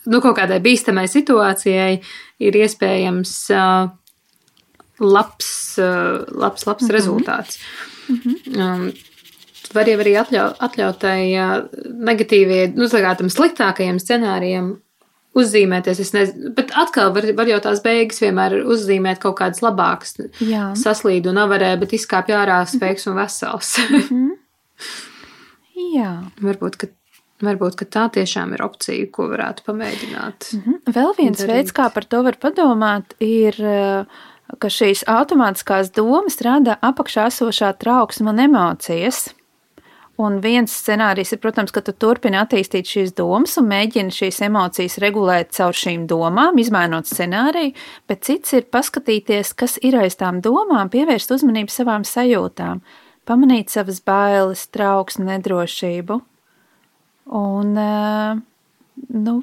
nu, kaut kādai bīstamai situācijai ir iespējams uh, labs, uh, labs, labs mm -hmm. rezultāts. Mm -hmm. um, var jau arī atļaut, atļautai uh, negatīvie, nu, tam sliktākajiem scenārijiem uzzīmēties. Es nezinu, bet atkal var, var jau tās beigas vienmēr uzzīmēt kaut kādas labākas. Jā. Saslīd un avarē, bet izkāpj ārā sveiks un vesels. Mm -hmm.
Jā.
Varbūt, ka Varbūt tā tiešām ir opcija, ko varētu pamēģināt.
Mm -hmm. Vēl viens darīt. veids, kā par to var padomāt, ir, eh, ka šīs automātiskās domas rada apakšā esošā trauksma un emocijas. Un viens scenārijs ir, protams, ka tu turpini attīstīt šīs domas un mēģini šīs emocijas regulēt caur šīm domām, izmainot scenāriju, bet cits ir paskatīties, kas ir aiz tām domām, pievērst uzmanību savām sajūtām, pamanīt savas bailes, trauksmi, nedrošību un eh, nu,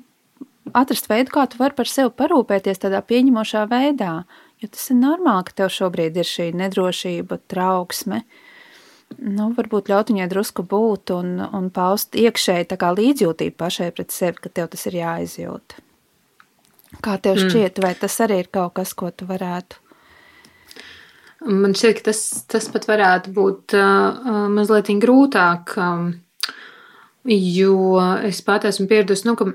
atrast veidu, kā tu vari par sevi parūpēties tādā pieņemošā veidā. Jo tas ir normāli, ka tev šobrīd ir šī nedrošība, trauksme. Nu, varbūt ļaut viņai drusku būt un, un paust iekšēji līdzjūtību pašai pret sevi, ka tev tas ir jāizjūt. Kā tev mm. šķiet, mm. vai tas arī ir kaut kas, ko tu varētu?
Man šķiet, ka tas, tas pat varētu būt uh, mazliet grūtāk. Um, jo es pat esmu pieradusi, nu, ka,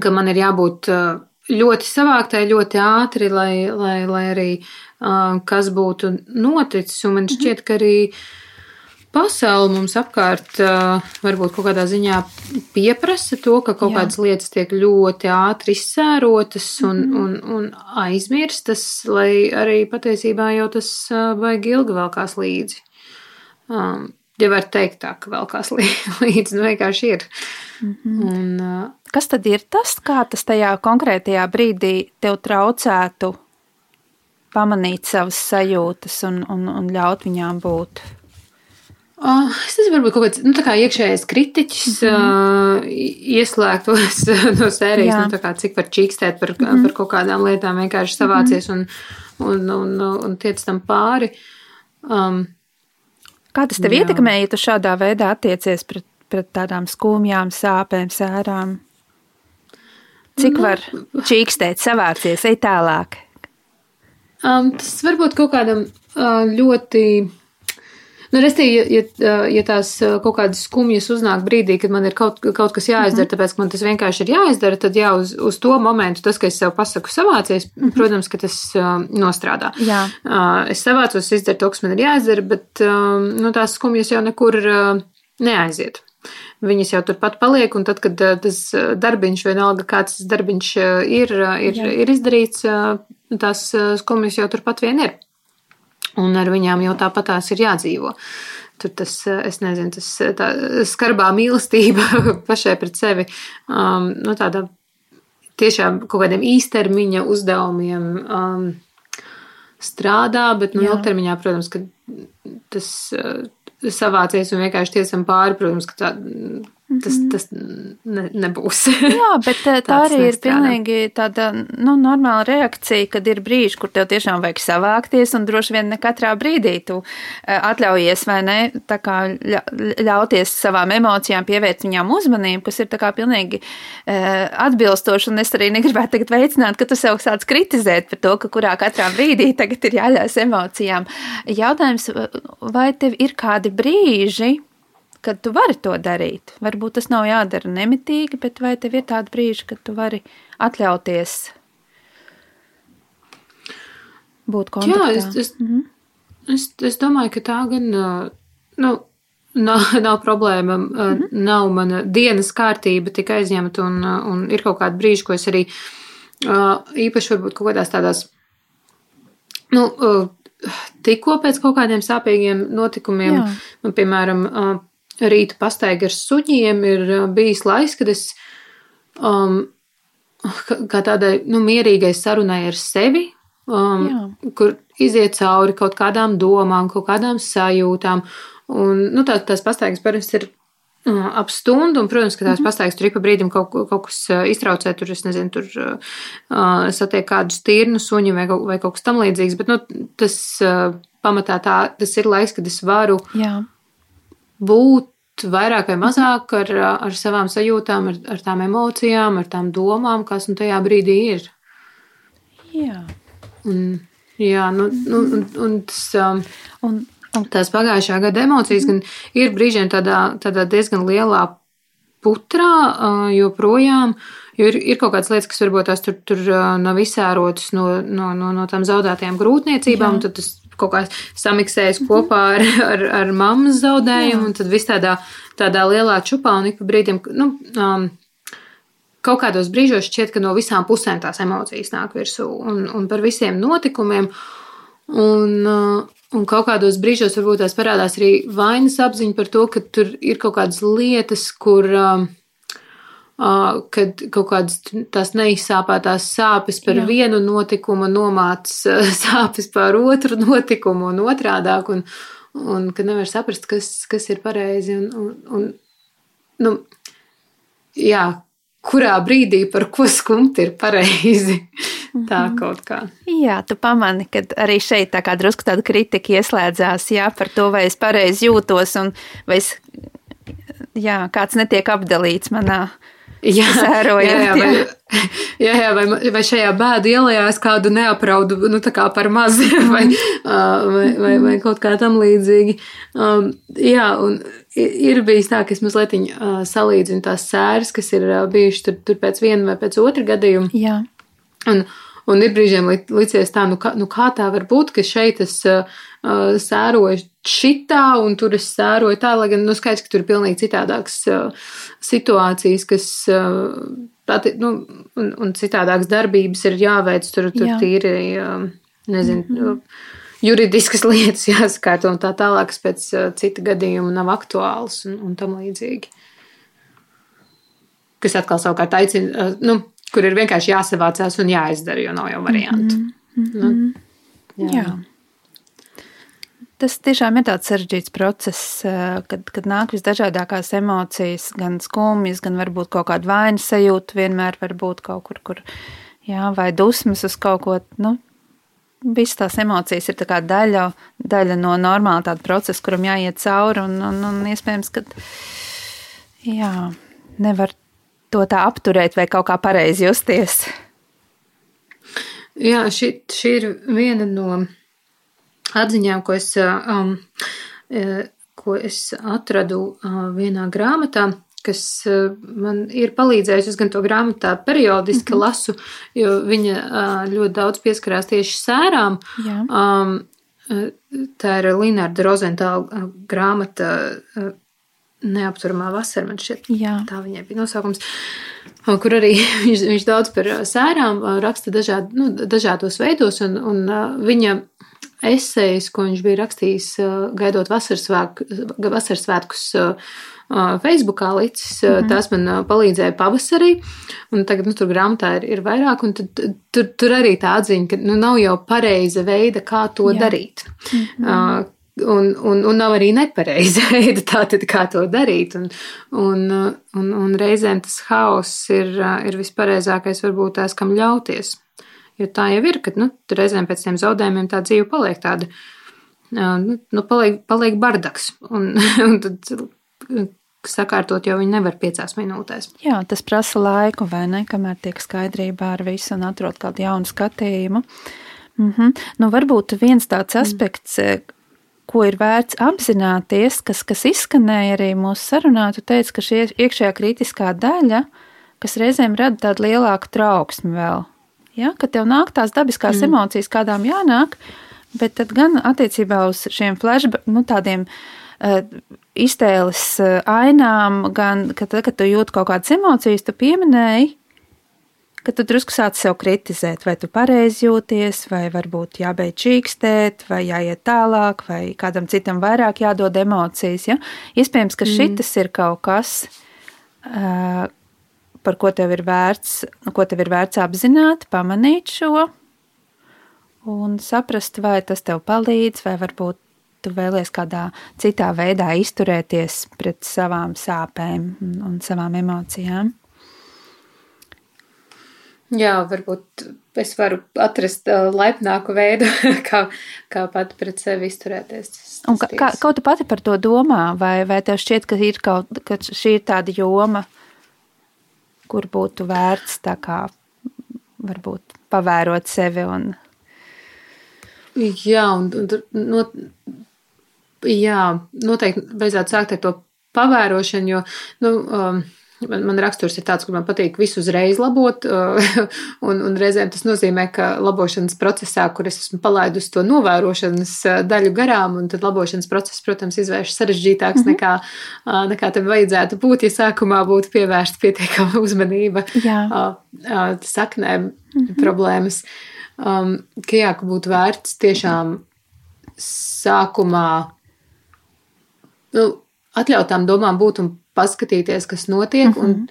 ka man ir jābūt uh, ļoti savāktai, ļoti ātri, lai, lai, lai arī uh, kas būtu noticis. Un man mhm. šķiet, ka arī pasaule mums apkārt uh, varbūt kaut kādā ziņā pieprasa to, ka kaut Jā. kādas lietas tiek ļoti ātri izsērotas un, mm un, un aizmirstas, lai arī patiesībā jau tas uh, baigi ilgi velkās līdzi. Um, ja var teikt tā, ka vēl kas līdzi, nu vienkārši ir. Mm -hmm. Un, uh,
kas tad ir tas, kā tas tajā konkrētajā brīdī tev traucētu pamanīt savas sajūtas un, un, un ļaut viņām būt?
Uh, es nezinu, varbūt kaut kāds nu, kā iekšējais kritiķis mm -hmm. uh, ieslēgtos no sērijas, nu, kā, cik var čīkstēt par, mm -hmm. par kaut kādām lietām, vienkārši savācies mm -hmm. un, un, un, un tiec tam pāri. Um,
Kā tas tev Jā. ietekmē, ja tu šādā veidā attiecies pret, pret tādām skumjām, sāpēm, sērām? Cik nu, var čīkstēt, savācies, ej tālāk?
Um, tas varbūt kaut kādam uh, ļoti Nu, Restī, ja, ja, ja tās kaut kādas skumjas uznāk brīdī, kad man ir kaut, kaut kas jāizdara, mm -hmm. tāpēc, ka man tas vienkārši ir jāizdara, tad jā, uz, uz to momentu tas, ka es sev pasaku savācies, mm -hmm. protams, ka tas uh, nostrādā.
Jā.
Uh, es savācos, izdaru to, kas man ir jāizdara, bet nu, tās skumjas jau nekur neaiziet. Viņas jau turpat paliek, un tad, kad tas darbiņš, vienalga kāds tas darbiņš ir, ir, jā. ir izdarīts, tās skumjas jau turpat vien ir un ar viņām jau tāpatās ir jādzīvo. Tur tas, es nezinu, tas tā skarbā mīlestība pašai pret sevi, um, nu, tāda tiešām kaut kādiem īstermiņa uzdevumiem um, strādā, bet, nu, ilgtermiņā, protams, ka tas uh, savācies un vienkārši tiesam pāri, protams, ka tā, Tas, mhm. tas ne, nebūs.
Jā, bet eh, tā arī ir pilnīgi tāda nu, normāla reakcija, kad ir brīži, kur tev tiešām vajag savākties, un droši vien ne katrā brīdī tu eh, atļaujies vai ne, tā kā ļauties savām emocijām, pievērst viņām uzmanību, kas ir tā kā pilnīgi eh, atbilstoši, un es arī negribētu tagad veicināt, ka tu sev sāc kritizēt par to, ka kurā katrā brīdī tagad ir jāļaujas emocijām. Jautājums, vai tev ir kādi brīži, kad tu vari to darīt. Varbūt tas nav jādara nemitīgi, bet vai tev ir tādi brīži, kad tu vari atļauties būt kontaktā?
Jā, es, es, mm -hmm. es, es domāju, ka tā gan, nu, nav, nav problēma, mm -hmm. nav mana dienas kārtība tik aizņemta un, un ir kaut kādi brīži, ko es arī īpaši varbūt kaut kādās tādās nu, tikko pēc kaut kādiem sāpīgiem notikumiem,
Jā.
nu, piemēram, rīta pastaiga ar suņiem, ir bijis laiks, kad es um, kā tādai nu, mierīgai sarunai ar sevi, um,
Jā.
kur iziet cauri kaut kādām domām, kaut kādām sajūtām. Un, nu, tā, tās pastaigas parasti ir uh, ap stundu, un, protams, ka tās pastaigas tur ik pa brīdim kaut, kaut kas uh, iztraucē, tur, es nezinu, tur uh, satiek kādus tīrnu suņu vai, kaut- vai kaut kas tam līdzīgs, bet, nu, tas uh, pamatā tā, tas ir laiks, kad es varu
Jā.
Būt vairāk vai mazāk ar, ar savām sajūtām, ar, ar tām emocijām, ar tām domām, kas nu tajā brīdī ir.
Jā.
Un, jā, nu, nu, un, un tas, um,
Un, un,
tās pagājušā gada emocijas gan ir brīžiem tādā, tādā diezgan lielā putrā uh, joprojām, jo ir, ir kaut kādas lietas, kas varbūt tās tur, tur uh, nav izsērotas no, no, no, no tām zaudētajām grūtniecībām,
Jā.
tad tas kaut kā samiksējas kopā ar, ar, ar mammas zaudējumu, un tad viss tādā, tādā lielā čupā, un ik pa brīdim, nu, um, kaut kādos brīžos šķiet, ka no visām pusēm tās emocijas nāk virsū, un, un par visiem notikumiem, un, uh, un kaut kādos brīžos varbūt tās parādās arī vainas apziņa par to, ka tur ir kaut kādas lietas, kur. Um, kad kaut kādas tās neizsāpētās sāpes par
Jā.
Vienu notikumu nomāc uh, sāpes par otru notikumu un otrādāk, un, un ka nevar saprast, kas, kas ir pareizi. Un, un, un, nu, jā, kurā brīdī par ko skumt ir pareizi. Tā kaut kā.
jā, tu pamani, ka arī šeit tā kā drusku tāda kritika ieslēdzās, jā, par to, vai es pareizi jūtos un vai es, jā, kāds netiek apdalīts manā.
Jā, jā, jā, vai, jā, jā vai, vai šajā bēdu ielā es kādu neapraudu nu, kā par maz vai, ā, vai, vai, vai kaut kā tam līdzīgi. Um, jā, un ir bijis tā, ka es mazliet uh, salīdzinu tās sēras, kas ir uh, bijušas tur, tur pēc viena vai pēc otra gadījuma.
Jā,
Un, un ir brīžiem li- licies tā, nu kā, nu kā tā var būt, ka šeit es uh, uh, sēroju šitā un tur es sēroju tā, lai gan, nu, skaidrs, ka tur ir pilnīgi citādākas uh, situācijas, kas, uh, atti- nu, un, un citādākas darbības ir jāveic, tur, tur
Jā.
tīri, uh, nezinu, mm -hmm. juridiskas lietas jāsakārto un tā tālāk, kas pēc uh, cita gadījuma nav aktuāls un, un tam līdzīgi. Kas atkal savukārt aicina, uh, nu, kur ir vienkārši jāsavācās un jāizdara, jo nav jau variantu. Mm -hmm. nu,
jā. jā. Tas tiešām ir tāds sarežģīts process, eh, kad, kad nāk visdažādākās emocijas, gan skumjas, gan varbūt kaut kāda vainas sajūta, vienmēr var būt kaut kur, kur, jā, vai dusmas uz kaut ko, nu, visas tās emocijas ir tā daļa, daļa no normāla tāda procesa, kuram jāiet cauri, un, un, un iespējams, ka, jā, nevar to tā apturēt vai kaut kā pareizi justies.
Jā, šī, šī ir viena no atziņām, ko es, um, ko es atradu vienā grāmatā, kas man ir palīdzējusi. Es gan to grāmatu tā periodiski mm -hmm. lasu, jo viņa ļoti daudz pieskarās tieši sērām.
Jā.
Um, tā ir Linārda Rozentāla grāmata Neapturamā vasara, man šķiet.
Jā.
Tā viņai bija nosaukums, kur arī viņš, viņš daudz par sērām raksta dažād, nu, dažādos veidos, un, un viņa esejas, ko viņš bija rakstījis, gaidot uh, Facebookā licis, mm -hmm. tās man palīdzēja pavasarī, un tagad nu, tur grāmatā ir, ir vairāk, un tad, tur, tur arī tā atziņa, ka nu, nav jau pareiza veida, kā to
Jā.
darīt. Mm -hmm. uh, Un, un, un nav arī nepareiza veida, tātad, kā to darīt. Un, un, un, un reizēm tas haoss ir, ir vispareizākais, varbūt tās, kam ļauties. Jo tā jau ir, ka nu, reizēm pēc tiem zaudējumiem tā dzīve paliek tāda, nu, nu paliek, paliek bardaks. Un, un tad sakārtot jau viņi nevar piecās minūtēs.
Jā, tas prasa laiku, vai ne? Kamēr tiek skaidrībā ar visu un atrod kādu jaunu skatījumu. Mhm. Nu, varbūt viens tāds aspekts, mm. ko ir vērts apzināties, kas, kas izskanēja arī mūsu sarunā, tu teici, ka šī iekšējā kritiskā daļa, kas reizēm rada tādu lielāku trauksmi vēl. Ja? Kad tev nāk tās dabiskās mm. emocijas, kādām jānāk, bet tad gan attiecībā uz šiem flashback, nu tādiem uh, iztēles uh, ainām, gan kad, kad tu jūti kaut kādas emocijas, tu pieminēji, ka tu drusku sāc sev kritizēt, vai tu pareizi jūties, vai varbūt jābeidz čīkstēt, vai jāiet tālāk, vai kādam citam vairāk jādod emocijas. Ja? Iespējams, ka mm. šis ir kaut kas, par ko tev ir vērts, ko tev ir vērts apzināt, pamanīt šo un saprast, vai tas tev palīdz, vai varbūt tu vēlies kādā citā veidā izturēties pret savām sāpēm un savām emocijām.
Jā, varbūt es varu atrast uh, laipnāku veidu, kā, kā pati pret sevi izturēties.
Un kā, kā, kā tu pati par to domā, vai, vai tev šķiet, ka, ir kaut, ka šī ir tāda joma, kur būtu vērts tā kā varbūt pavērot sevi un.
Jā, un, un no, jā, noteikti vajadzētu sākt ar to pavērošanu, jo, nu, um, Man, man raksturs ir tāds, kur man patīk visu uzreiz labot, un, un reizēm tas nozīmē, ka labošanas procesā, kur es esmu palaidusi to novērošanas daļu garām, un tad labošanas process, protams, izvērš sarežģītāks mm -hmm. nekā, nekā tam vajadzētu būt, ja sākumā būtu pievērsta pietiekama uzmanība saknēm mm -hmm. problēmas. Um, ka jā, ka būtu vērts tiešām sākumā nu, atļautām domām būt un paskatīties, kas notiek. Mm -hmm. un,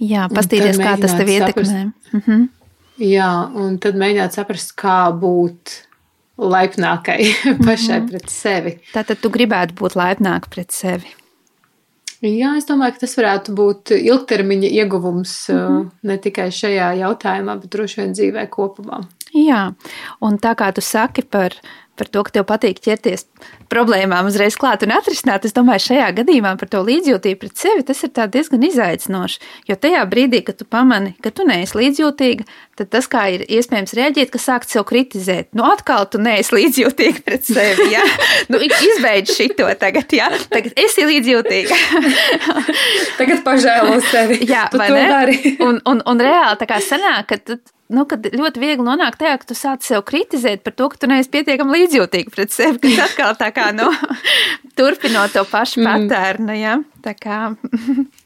Jā, paskatīties, kā tas tev ietekmē. Mm -hmm.
Jā, un tad mēģināt saprast, kā būt laipnākai pašai mm -hmm. pret sevi.
Tātad tu gribētu būt laipnāka pret sevi.
Jā, es domāju, ka tas varētu būt ilgtermiņa ieguvums mm -hmm. ne tikai šajā jautājumā, bet droši vien dzīvē kopumā.
Jā, un tā kā tu saki par par to, ka tev patīk ķerties problēmām uzreiz klāt un atrisināt. Es domāju, šajā gadījumā par to līdzjūtību pret sevi tas ir diezgan izaicinoši. Jo tajā brīdī, kad tu pamani, ka tu neesi līdzjūtīga, tad tas, kā ir iespējams reaģēt, ka sākt sev kritizēt. Nu, atkal tu neesi līdzjūtīga pret sevi. Ja? nu, izbeidz šito tagad, ja? tagad esi līdzjūtīga.
tagad pažēlo sevi.
Jā, tu vai ne? Un, un, un reāli tā kā sanāk, ka nu, kad ļoti viegli nonākt tajā, ka tu sāc sev kritizēt par to, ka tu neesi pietiekami līdzjūtīgi pret sevi, kas atkal tā kā, nu, turpinot to pašu mm. patērnu, ja, tā kā.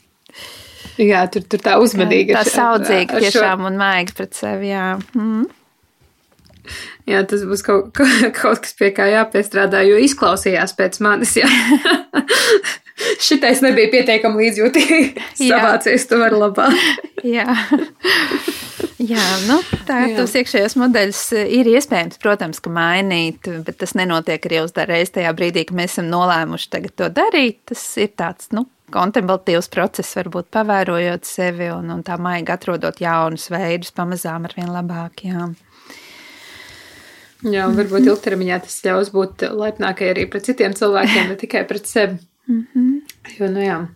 jā, tur, tur tā uzmanīga.
Tā saudzīgi tiešām un maigi pret sevi, jā. Mm.
Jā, tas būs kaut, kaut kas, pie kā jāpiestrādā, jo izklausījās pēc manis. Šitais nebija pietiekami līdzjūtīgi. Savācies tu vari labāk.
jā. Jā, nu, tā ir tos iekšējos modeļus ir iespējams, protams, ka mainīt, bet tas nenotiek arī uzreiz tajā brīdī, kad mēs esam nolēmuši to darīt. Tas ir tāds, nu, kontemplatīvs process, varbūt pavērojot sevi un, un tā maigi atrodot jaunus veidus, pamazām ar vien labāk. Jā.
Jā, varbūt ilgtermiņā tas ļaus būt laipnākai arī pret citiem cilvēkiem, ne tikai pret sevi. Mm -hmm. Jo, nu jā.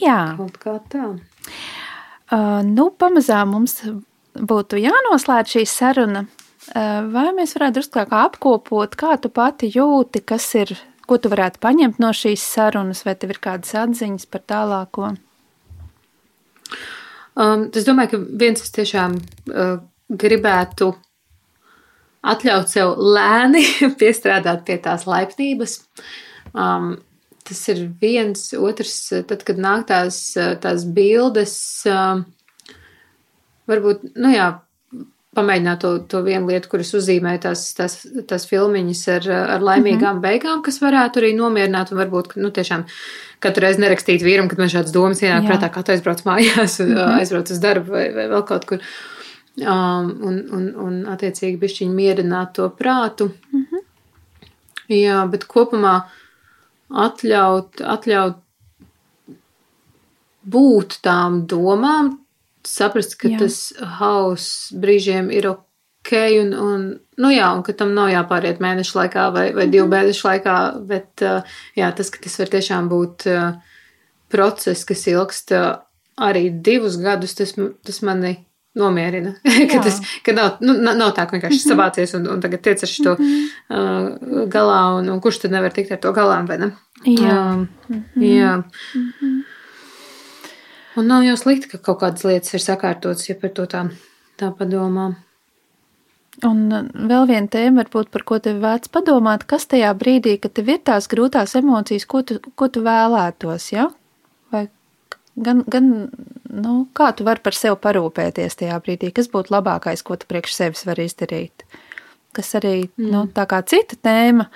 Jā.
Kaut kā tā.
Uh, nu, pamazām mums būtu jānoslēdz šī saruna. Uh, vai mēs varētu drusku apkopot, kā tu pati jūti, kas ir, ko tu varētu paņemt no šīs sarunas, vai tev ir kādas atziņas par tālāko?
Um, es domāju, ka viens es tiešām uh, gribētu atļaut sev lēni piestrādāt pie tās laipnības. Um, tas ir viens, otrs, tad, kad nāk tās, tās bildes, um, varbūt, nu jā, pamēģināt to, to vienu lietu, kuras uzzīmē tās, tās, tās filmiņas ar, ar laimīgām mm -hmm. beigām, kas varētu arī nomierināt un varbūt, nu, tiešām katru reizi nerakstīt vīram, kad man šādas domas ienāk prātā, kā tu aizbrauc mājās, mm -hmm. aizbrauc uz darbu vai, vai vēl kaut kur. Um, un, un, un attiecīgi bišķiņi mierināt to prātu. Mm -hmm. Jā, bet kopumā atļaut, atļaut būt tām domām, saprast, ka Jā. tas hauss brīžiem ir ok, un, un, nu jā, un ka tam nav jāpāriet mēnešu laikā vai, vai divu mēnešu laikā, bet uh, jā, tas, ka tas var tiešām būt uh, process, kas ilgst uh, arī divus gadus, tas, tas mani nomierina. ka tas ka nav, nu, nav tā, ka vienkārši mm -hmm. savācies un, un tagad tiec ar šo mm -hmm. uh, galā, un, un kurš tad nevar tikt ar to galā, vai ne?
Jā. Um,
mm -hmm. jā. Mm -hmm. Un nav jau slikti, ka kaut kādas lietas ir sakārtotas, ja par to tā, tā padomā.
Un uh, vēl viena tēma, varbūt, par ko tev vērts padomāt, kas tajā brīdī, kad tev ir tās grūtās emocijas, ko tu, ko tu vēlētos, ja? Gan, gan nu, kā tu vari par sevi parūpēties tajā brīdī, kas būtu labākais, ko tu priekš sevis vari izdarīt. Kas arī nu, mm. nu, tā kā cita tēma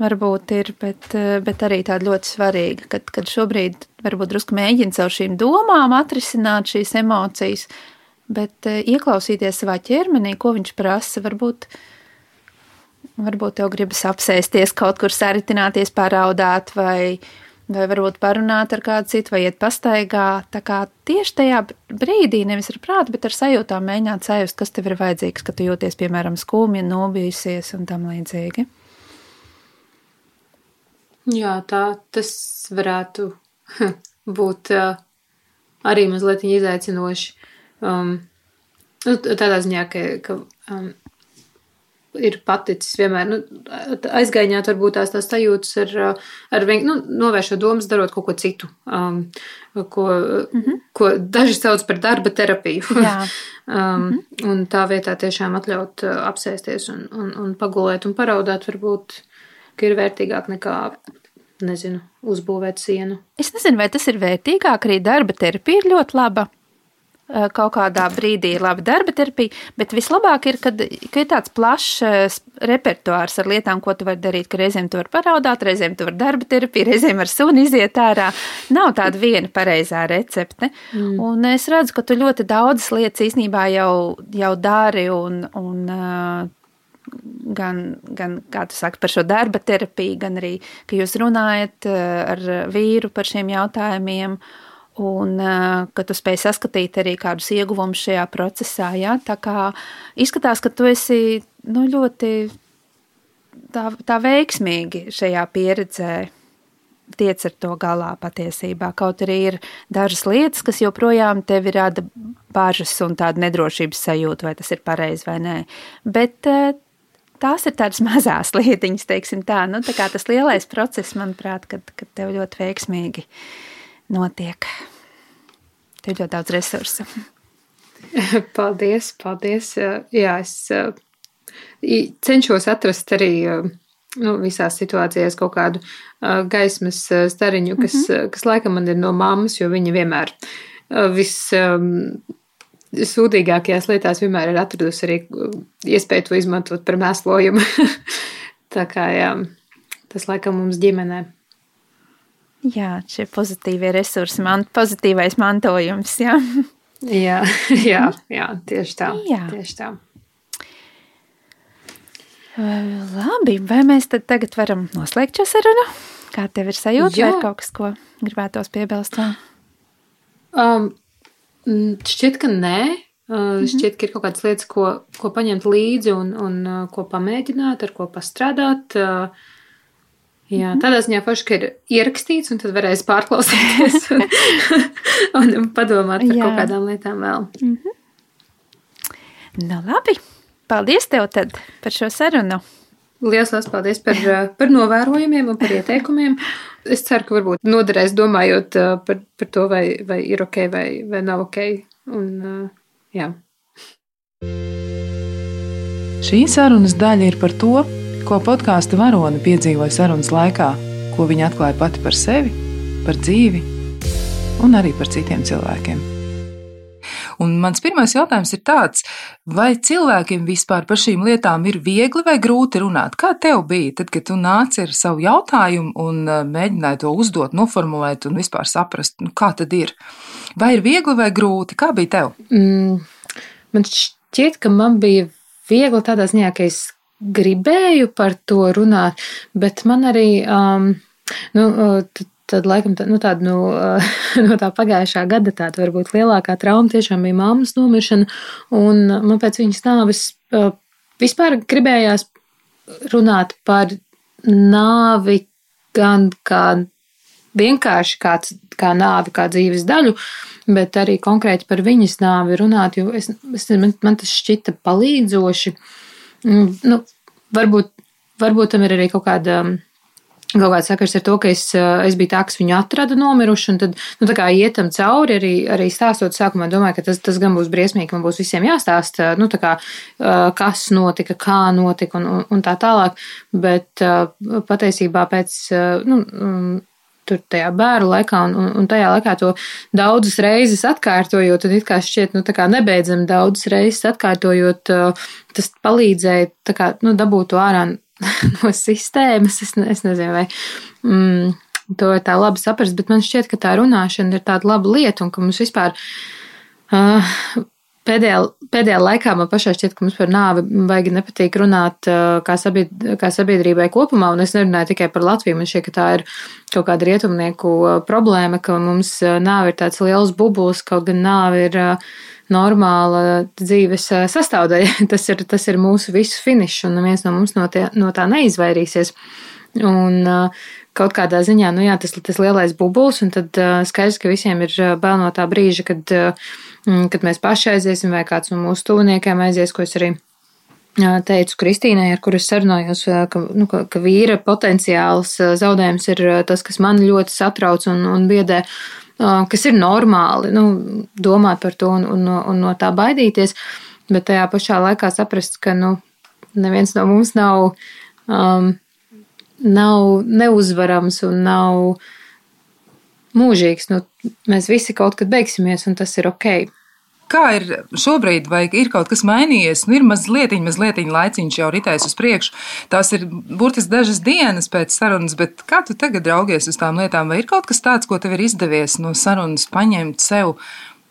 varbūt ir, bet, bet arī tāda ļoti svarīga, kad, kad šobrīd varbūt drusku mēģina caur šīm domām atrisināt šīs emocijas, bet eh, ieklausīties savā ķermenī, ko viņš prasa, varbūt. Varbūt tev gribas apsēsties, kaut kur saritināties, paraudāt, vai, vai varbūt parunāt ar kādu citu, vai iet pastaigā. Tā kā tieši tajā brīdī, nevis ar prātu, bet ar sajūtām mēģināt sajust, kas tev ir vajadzīgs, kad tu jūties, piemēram, skumji, nobijusies un tam līdzīgi.
Jā, tā tas varētu būt arī mazliet izaicinoši. Um, nu, tādā ziņā, ka, ka um, ir paticis vienmēr nu, aizgaiņāt, varbūt tās tās sajūtas ar, ar vien, nu, novēršot domas, darot kaut ko citu, um, ko, mm -hmm. ko daži sauc par darba terapiju. um, mm -hmm. Un tā vietā tiešām atļaut apsēsties un, un, un pagulēt un paraudāt varbūt ka ir vērtīgāk nekā, nezinu, uzbūvēt sienu.
Es nezinu, vai tas ir vērtīgāk, arī darba terapija ir ļoti laba. Kaut kādā brīdī ir laba darba terapija, bet vislabāk ir, kad, kad ir tāds plašs repertuārs ar lietām, ko tu vari darīt. Ka reizēm tu vari paraudāt, reizēm tu vari darba terapiju, reizēm ar suni iziet ārā. Nav tāda viena pareizā recepte. Mm. Un es redzu, ka tu ļoti daudzas lietas īstenībā jau, jau dari un, un gan, gan kā tu saki, par šo darba terapiju, gan arī, ka jūs runājat eh, ar vīru par šiem jautājumiem. Un eh, ka tu spēj saskatīt arī kādus ieguvumus šajā procesā. Ja? Tā kā izskatās, ka tu esi nu, ļoti tā, tā veiksmīgi šajā pieredzē tiec ar to galā patiesībā. Kaut arī ir dažas lietas, kas joprojām tevi rada bažas un tādu nedrošības sajūtu, vai tas ir pareizi vai nē. Bet eh, tās ir tādas mazās lietiņas, teiksim tā. Nu, tā kā tas lielais process, manuprāt, kad, kad tev ļoti veiksmīgi notiek. Tev ļoti daudz resursu.
Paldies, paldies. Jā, es cenšos atrast arī nu, visās situācijās kaut kādu gaismas stariņu, kas, mm -hmm. kas laikam man ir no mammas, jo viņa vienmēr viss sūdīgākajās lietās vienmēr ir atradusi arī iespēju to izmantot par mēslojumu. Tā kā jā, tas laikam mums ģimenē.
Jā, šie pozitīvie resursi, man, pozitīvais mantojums. Jā,
jā, jā, jā tieši tā. Jā. Tieši tā.
Labi, vai mēs tad tagad varam noslēgt šo sarunu? Kā tev ir sajūta, vai ir kaut kas, ko gribētos piebilst?
Um, Mm, šķiet, ka nē. Uh, mhm. Šķiet, ka ir kaut kādas lietas, ko, ko paņemt līdzi un, un ko pamēģināt, ar ko pastrādāt. Uh, jā, mhm. tādā ziņā forši, ka ir ierakstīts, un tad varēs pārklausīties un, un padomāt par jā. kaut kādām lietām vēl. Mm -hmm.
Nu, labi. Paldies tev par šo sarunu.
Lielas, liels paldies par, par novērojumiem un par ieteikumiem. Es ceru, ka varbūt noderēs domājot par, par to, vai, vai ir ok vai, vai nav ok. Un, jā.
Šī sarunas daļa ir par to, ko podkāstu varone piedzīvoja sarunas laikā, ko viņa atklāja pati par sevi, par dzīvi un arī par citiem cilvēkiem. Un mans pirmais jautājums ir tāds, vai cilvēkiem vispār par šīm lietām ir viegli vai grūti runāt? Kā tev bija, tad, kad tu nāci ar savu jautājumu un uh, mēģināji to uzdot, noformulēt un vispār saprast, nu, kā tad ir? Vai ir viegli vai grūti? Kā bija tev?
Mm, man šķiet, ka man bija viegli tādā ziņā, ka es gribēju par to runāt, bet man arī. Um, nu, uh, tad laikam tā, nu, tāda nu, no tā pagājušā gada tāda varbūt lielākā trauma tiešām bija mammas nomiršana, un man pēc viņas nāves vispār gribējās runāt par nāvi gan kā vienkārši kāds, kā nāvi, kā dzīves daļu, bet arī konkrēti par viņas nāvi runāt, jo es, es, man, man tas šķita palīdzoši. Nu, varbūt, varbūt tam ir arī kaut kāda Kaut kāds sakars ar to, ka es, eh, es biju tā, kas viņu atrada nomiruši, un tad, nu, tā kā ietam cauri, arī, arī stāstot sākumā, domāju, ka tas, tas gan būs briesmīgi, man būs visiem jāstāsta, nu, tā kā, eh, kas notika, kā notika un, un, un tā tālāk, bet patiesībā pēc, nu, mm, tur tajā bērnu laikā, un, un, un tajā laikā to daudzas reizes atkārtojot, tad it kā šķiet, nu, tā kā nebeidzami daudzas reizes atkārtojot, tas palīdzēja, tā kā, nu, dabūt to ārā no sistēmas. Es, ne, es nezinu, vai. Mm, To ir tā labi saprast, bet man šķiet, ka tā runāšana ir tāda laba lieta un ka mums vispār uh, Pēdējā, pēdējā laikā man pašai šķiet, ka mums par nāvi baigi nepatīk runāt kā, sabied, kā sabiedrībai kopumā, un es nerunāju tikai par Latviju. Man šķiet, ka tā ir kaut kāda rietumnieku problēma, ka mums nāve ir tāds liels bubulis, kaut gan nāve ir normāla dzīves sastāvdaļa. Tas ir, tas ir mūsu visu finišs, un neviens no mums no, tie, no tā neizvairīsies. Un kaut kādā ziņā, nu jā, tas, tas lielais bubulis, un tad skaidrs, ka visiem ir bail no tā brīža, kad Mm, kad mēs paši aiziesim vai kāds no mūsu tuviniekiem aizies, ko es arī teicu Kristīnai, ar kuru es sarunājos, ka, nu, ka, ka vīra potenciāls zaudējums ir tas, kas man ļoti satrauc un, un biedē, kas ir normāli, nu, domāt par to un, un, un no tā baidīties, bet tajā pašā laikā saprast, ka, nu, neviens no mums nav, um, nav neuzvarams un nav mūžīgs. Nu, mēs visi kaut kad beigsimies, un tas ir ok.
Kā ir šobrīd, vai ir kaut kas mainījies? Nu, ir mazliet, mazliet laiciņš jau ritējis uz priekšu. Tās ir burtiski dažas dienas pēc sarunas, bet kā tu tagad raugies uz tām lietām? Vai ir kaut kas tāds, ko tev ir izdevies no sarunas paņemt sev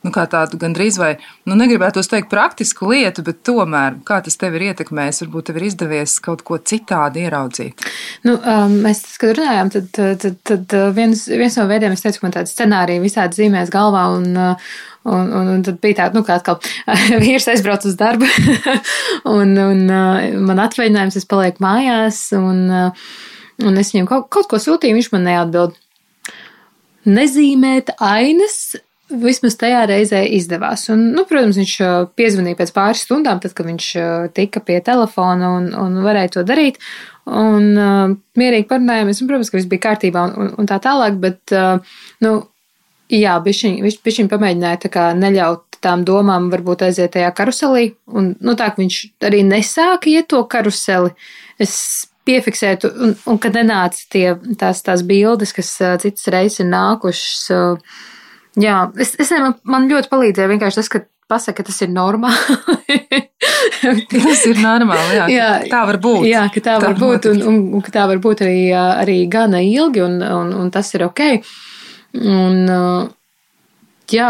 nu, kā tādu gandrīz vai, nu, negribētu teikt praktisku lietu, bet tomēr, kā tas tev ir ietekmējis, varbūt tev ir izdevies kaut ko citādi ieraudzīt?
Nu, um, mēs, kad runājām, tad, tad, tad viens, viens no veidiem, es teicu, ka man tāda scenārija visādi zīmēs galvā, un, un, un, un tad bija tāda, nu, kā atkal vīrs aizbrauc uz darbu, un, un man atvaļinājums, es palieku mājās, un, un es viņam kaut, kaut ko sūtīju, viņš man neatbild. Nezīmēt ainas vismaz tajā reizē izdevās. Un, nu, protams, viņš piezvanīja pēc pāris stundām, tad, kad viņš tika pie telefona un, un varēja to darīt. Un uh, mierīgi parunājāmies, un, protams, ka viss bija kārtībā un, un, un tā tālāk, bet, uh, nu, jā, viņam pamēģināja tā kā neļaut tām domām varbūt aiziet tajā karuselī, un, nu, tā, ka viņš arī nesāka iet to karuseli. Es piefiksētu, un, un kad nenāca tie, tās, tās bildes, kas uh, citas reizes ir nākušas, uh, Jā, es, es nezinu, man ļoti palīdzēja vienkārši tas, ka pasaka, ka tas ir normāli.
tas ir normāli, jā, jā. Tā var būt.
Jā, ka tā, tā var būt, un, un, un ka tā var būt arī, arī gana ilgi, un, un, un tas ir ok. Un, jā,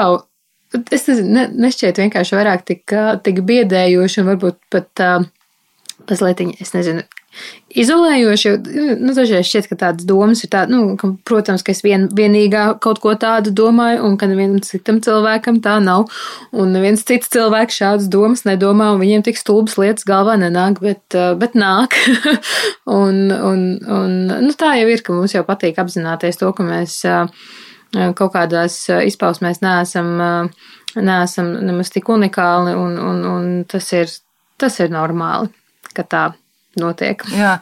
es nezinu, ne, nešķiet vienkārši vairāk tik, tik biedējoši, un varbūt pat uh, mazliet, es nezinu, izolējoši, jo nu, dažreiz šķiet, ka tādas domas ir tādas, nu, ka, protams, ka es vien, vienīgā kaut ko tādu domāju, un ka nevienam citam cilvēkam tā nav, un neviens cits cilvēks šādas domas nedomā, un viņiem tik stulbas lietas galvā nenāk, bet, uh, bet nāk. un, un, un, nu, tā jau ir, ka mums jau patīk apzināties to, ka mēs uh, kaut kādās izpausmēs neesam, neesam nemaz tik unikāli, un, un, un tas ir, tas ir normāli, ka tā notiek.
Jā,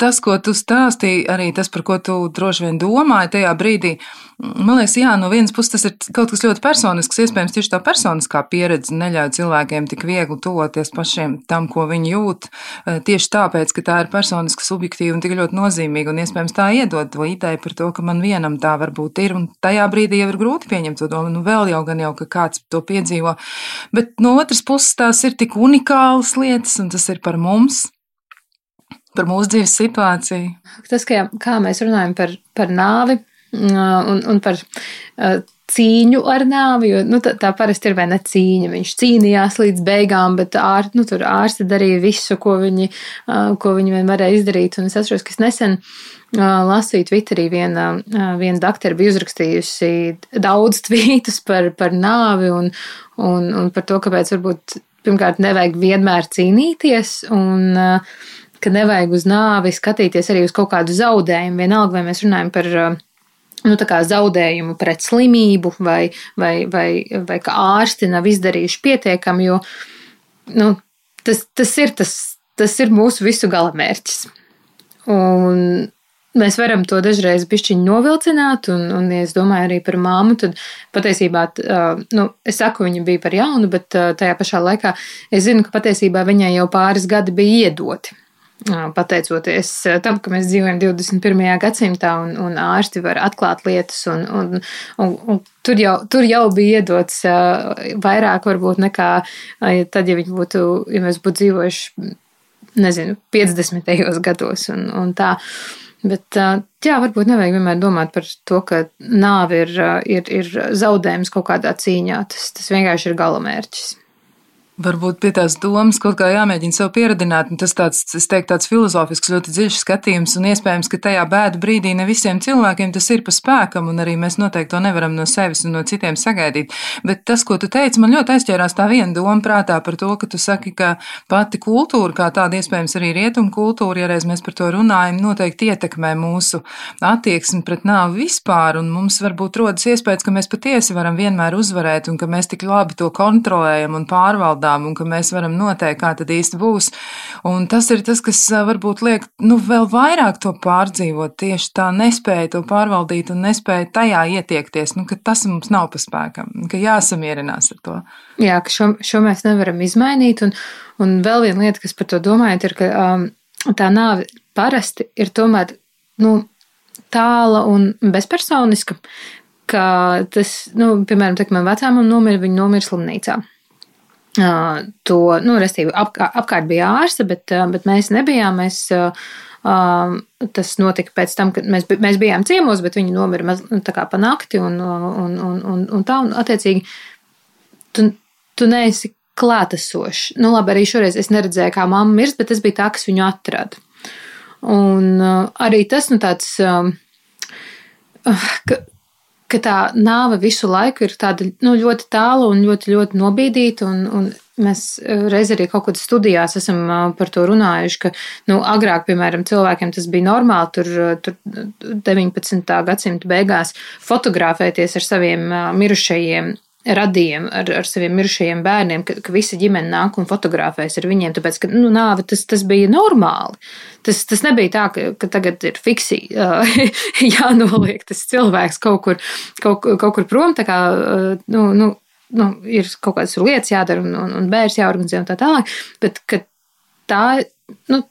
tas, ko tu stāstīji, arī tas, par ko tu droši vien domāji tajā brīdī, man liekas, jā, no vienas puses tas ir kaut kas ļoti personisks. Iespējams, tieši tā personiskā pieredze neļauj cilvēkiem tik viegli tuvoties pašiem tam, ko viņi jūt. Eh, tieši tāpēc, ka tā ir personiska, subjektīva un tik ļoti nozīmīga, un iespējams tā iedod to ideju par to, ka man vienam tā varbūt ir, un tajā brīdī jau ir grūti pieņemt to domu. Nu, vēl jau gan jau, ka kāds to piedzīvo. Bet no otras puses tās ir tik unikālas lietas, un tas ir par mums par mūsu dzīves situāciju.
Tas, kā, kā mēs runājam par, par nāvi un, un par cīņu ar nāvi, jo nu, tā, tā parasti ir vai ne cīņa. Viņš cīnījās līdz beigām, bet ār, nu, tur ārsti darīja visu, ko viņi, ko viņi vien varēja izdarīt. Un es atceros, ka es nesen lasīju Twitterī, viena, viena doktora bija uzrakstījusi daudz tvītus par, par nāvi un, un, un par to, kāpēc varbūt pirmkārt nevajag vienmēr cīnīties. Un, ka nevajag uz nāvi skatīties arī uz kaut kādu zaudējumu. Vienalga, vai mēs runājam par uh, nu, zaudējumu pret slimību, vai, vai, vai, vai ka ārsti nav izdarījuši pietiekami, jo nu, tas, tas, ir, tas, tas ir mūsu visu galamērķis. Un mēs varam to dažreiz pišķiņu novilcināt, un, un ja es domāju arī par māmu, tad patiesībā, uh, nu, es saku, viņa bija par jaunu, bet uh, tajā pašā laikā es zinu, ka patiesībā viņai jau pāris gadi bija iedoti. Pateicoties tam, ka mēs dzīvojam 21. gadsimtā un, un ārsti var atklāt lietas, un, un, un, un tur, jau, tur jau bija iedots vairāk varbūt nekā tad, ja būtu, ja mēs būtu dzīvojuši, nezinu, 50. gados un, un tā. Bet, jā, varbūt nevajag vienmēr domāt par to, ka nāve ir, ir, ir zaudējums kaut kādā cīņā. Tas, tas vienkārši ir galamērķis.
Varbūt pie tās domas kaut kā jāmēģina sev pieradināt. Tas tāds, es teiktu, tāds filozofisks, ļoti dziļš skatījums, un iespējams, ka tajā bēdu brīdī ne visiem cilvēkiem tas ir pa spēkam, un arī mēs noteikti to nevaram no sevis un no citiem sagaidīt. Bet tas, ko tu teici, man ļoti aizķērās tā viena doma prātā par to, ka tu saki, ka pati kultūra, kā tāda iespējams arī rietumu kultūra, ja reiz mēs par to runājam, noteikti ietekmē mūsu attieksmi pret nāvi vispār, un mums varbūt rodas iespējas, ka mēs patiesi varam vienmēr uzvarēt, un ka mēs tik labi to kontrolējam un pārvaldām lietām un ka mēs varam noteikt, kā tad īsti būs. Un tas ir tas, kas varbūt liek nu, vēl vairāk to pārdzīvot, tieši tā nespēja to pārvaldīt un nespēja tajā ietiekties, nu, ka tas mums nav paspēkam, ka jāsamierinās ar to.
Jā, ka šo, šo mēs nevaram izmainīt. Un, un vēl viena lieta, kas par to domājat, ir, ka um, tā nāve parasti ir tomēr nu, tāla un bezpersoniska. Ka tas, nu, piemēram, tā, man vecāmam nomira, viņa nomira slimnīcā to, nu, restīvi, ap, apkārt bija ārste, bet, bet mēs nebijām. Mēs, tas notika pēc tam, kad mēs, mēs bijām ciemos, bet viņi nomira maz, nu, tā kā pa nakti un, un, un, un, un tā, un attiecīgi, tu, tu neesi klātesošs. Nu, labi, arī šoreiz es neredzēju, kā mamma mirst, bet tas bija tā, kas viņu atrada. Un arī tas, nu, tāds, ka, ka tā nāve visu laiku ir tāda nu, ļoti tāla un ļoti, ļoti nobīdīta. Un, un mēs reiz arī kaut kādā studijās esam par to runājuši, ka nu, agrāk, piemēram, cilvēkiem tas bija normāli, tur, tur 19. gadsimta beigās fotografēties ar saviem mirušajiem radījiem ar, ar saviem mirušajiem bērniem, ka, ka visa ģimene nāk un fotografēs ar viņiem, tāpēc, ka nu, nāve tas, tas bija normāli. Tas, tas nebija tā, ka, ka tagad ir fiksi jānoliek tas cilvēks kaut kur, kaut, kaut kur prom, tā kā, nu, nu, nu, ir kaut kādas lietas jādara un, un, un bērns jāorganizē un tā tālāk, bet tā, nu,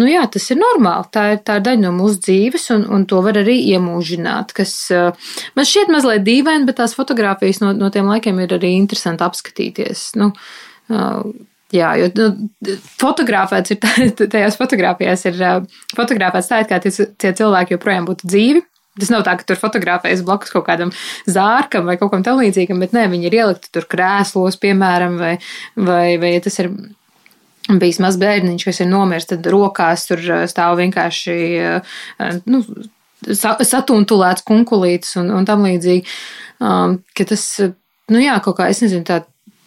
nu jā, tas ir normāli. Tā ir, tā daļa no mūsu dzīves, un, un to var arī iemūžināt. Kas uh, man šķiet mazliet dīvaini, bet tās fotogrāfijas no, no tiem laikiem ir arī interesanti apskatīties. Nu, uh, Jā, jo nu, fotografēts ir tā, tajās fotografijās, ir uh, fotografēts tā, it kā tie, tie cilvēki joprojām būtu dzīvi. Tas nav tā, ka tur fotografējas blakus kaut kādam zārkam vai kaut kam tam līdzīgam, bet nē, viņi ir ielikti tur krēslos, piemēram, vai, vai, vai ja tas ir bijis mazs bērniņš, kas ir nomiris, tad rokās tur uh, stāv vienkārši uh, nu, satuntulēts kunkulītis un, un tam līdzīgi. Um, ka tas, nu jā, kaut kā, es nezinu, tā,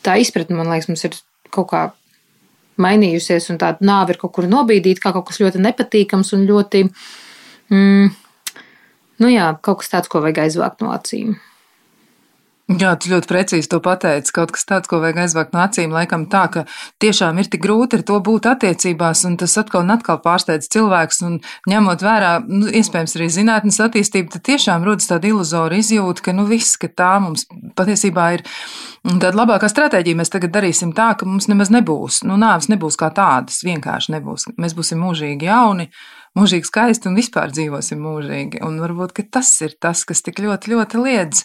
tā izpratne, man liekas, mums ir kaut kā mainījusies, un tā nāve ir kaut kur nobīdīta, kā kaut kas ļoti nepatīkams un ļoti, mm, nu jā, kaut kas tāds, ko vajag aizvākt no acīm.
Jā, tu ļoti precīzi to pateici. Kaut kas tāds, ko vajag aizvākt no acīm, laikam tā, ka tiešām ir tik grūti ar to būt attiecībās, un tas atkal un atkal pārsteidz cilvēks, un ņemot vērā, nu, iespējams, arī zinātnes attīstību, tad tiešām rodas tāda iluzora izjūta, ka, nu, viss, ka tā mums patiesībā ir tāda labākā stratēģija. Mēs tagad darīsim tā, ka mums nemaz nebūs, nu, nāves nebūs kā tādas, vienkārši nebūs. Mēs būsim mūžīgi jauni, mūžīgi skaisti un vispār dzīvosim mūžīgi. Un varbūt tas ir tas, kas tik ļoti, ļoti liedz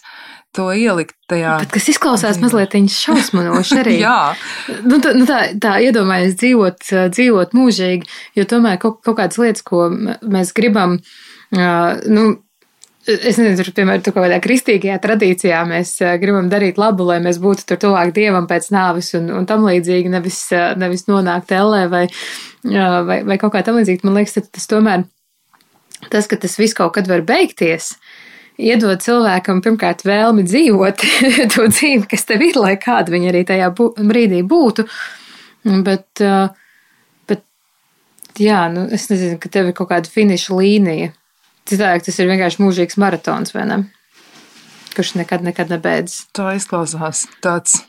to ielikt tajā.
Bet kas izklausās mazliet šausminoši arī.
Jā.
Nu, tā, nu tā, tā iedomājas dzīvot, dzīvot mūžīgi, jo tomēr kaut, kaut kādas lietas, ko mēs gribam, nu, Es nezinu, tur, piemēram, tur kaut kādā kristīgajā tradīcijā mēs gribam darīt labu, lai mēs būtu tur tuvāk dievam pēc nāves un, un tam līdzīgi, nevis, nevis nonākt ellē vai, vai, vai kaut kā tam līdzīgi. Man liekas, tas tomēr, tas, ka tas viss kaut kad var beigties, iedod cilvēkam pirmkārt vēlmi dzīvot to dzīvi, kas tev ir, lai kāda viņa arī tajā bū, brīdī būtu. Bet, bet, jā, nu, es nezinu, ka tev ir kaut kāda finiša līnija. Citādi tas ir vienkārši mūžīgs maratons, vai ne? Kurš nekad, nekad nebeidzas.
Tā izklausās tāds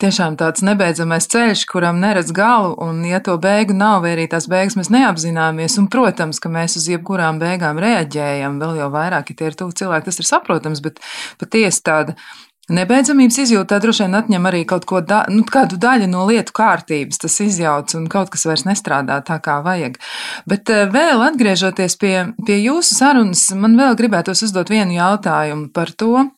tiešām tāds nebeidzamais ceļš, kuram neredz galu, un ja to beigu nav, vai arī tās beigas mēs neapzināmies, un, protams, ka mēs uz jebkurām beigām reaģējam, vēl jau vairāk, ja tie ir tuvi cilvēki, tas ir saprotams, bet patiesi tāda Nebeidzamības izjūta droši vien atņem arī kaut ko, da, nu, kādu daļu no lietu kārtības, tas izjauc un kaut kas vairs nestrādā tā, kā vajag. Bet eh, vēl atgriežoties pie, pie jūsu sarunas, man vēl gribētos uzdot vienu jautājumu par to,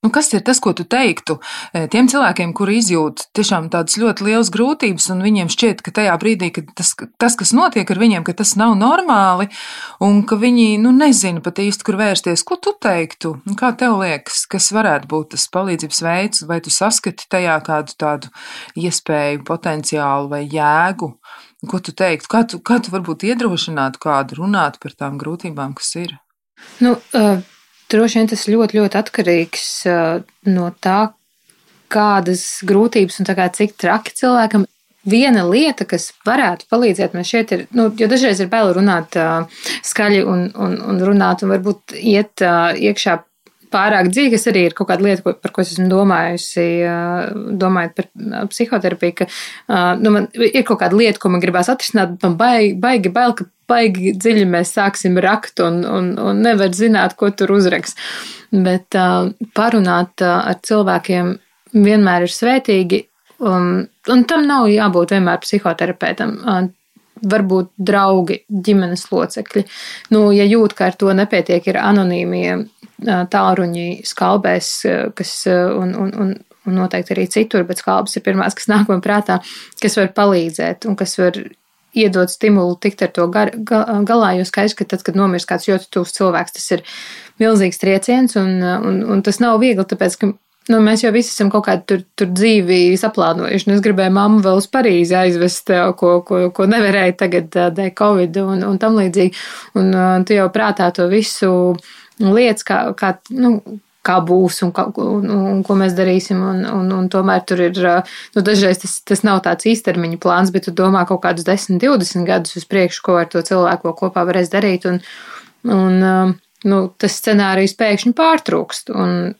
Nu, kas ir tas, ko tu teiktu eh, tiem cilvēkiem, kuri izjūt tiešām tādas ļoti lielas grūtības, un viņiem šķiet, ka tajā brīdī, kad tas, tas kas notiek ar viņiem, ka tas nav normāli, un ka viņi nu, nezina pat īsti, kur vērsties? Ko tu teiktu? Nu, kā tev liekas, kas varētu būt tas palīdzības veids, vai tu saskati tajā kādu tādu iespēju, potenciālu vai jēgu? Ko tu teiktu? Kā tu, kā tu varbūt iedrošinātu kādu runāt par tām grūtībām, kas ir?
Nu, uh Droši vien tas ļoti, ļoti atkarīgs uh, no tā, kādas grūtības un kā, cik traki cilvēkam. Viena lieta, kas varētu palīdzēt man šeit, ir, nu, jo dažreiz ir bail runāt uh, skaļi un, un, un runāt, un varbūt iet uh, iekšā pārāk dziļi, kas arī ir kaut kāda lieta, par ko es esmu domājusi, domājot par psihoterapiju, ka nu, man ir kaut kāda lieta, ko man gribās atrisināt, man baigi, baigi bail, ka baigi dziļi mēs sāksim rakt un, un, un nevar zināt, ko tur uzraks. Bet parunāt ar cilvēkiem vienmēr ir svētīgi, um, un tam nav jābūt vienmēr psihoterapeitam. Varbūt draugi, ģimenes locekļi. Nu, ja jūt, ka ar to nepietiek, ir anonīmie tālruņi skalbēs, kas, un, un, un, un noteikti arī citur, bet skalbas ir pirmās, kas nāk man prātā, kas var palīdzēt un kas var iedot stimulu tikt ar to gar, galā, jo skaidrs, ka tad, kad nomirst kāds ļoti tuvs cilvēks, tas ir milzīgs trieciens, un, un, un tas nav viegli, tāpēc, ka nu, mēs jau visi esam kaut kādu tur, tur dzīvi saplānojuši. Nu, es gribēju mammu vēl uz Parīzi aizvest, ko, ko, ko nevarēju tagad dēļ Covid un, un tam līdzīgi. Un tu jau prātā to visu lietas, kā, kā, nu, kā būs un, kā, un, un ko mēs darīsim. Un, un, un tomēr tur ir, nu, dažreiz tas, tas nav tāds īstermiņa plāns, bet tu domā kaut kādus 10, 20 gadus uz priekšu, ko ar to cilvēku kopā varēs darīt. Un, un, nu, tas scenārijs pēkšņi pārtrūkst. Un,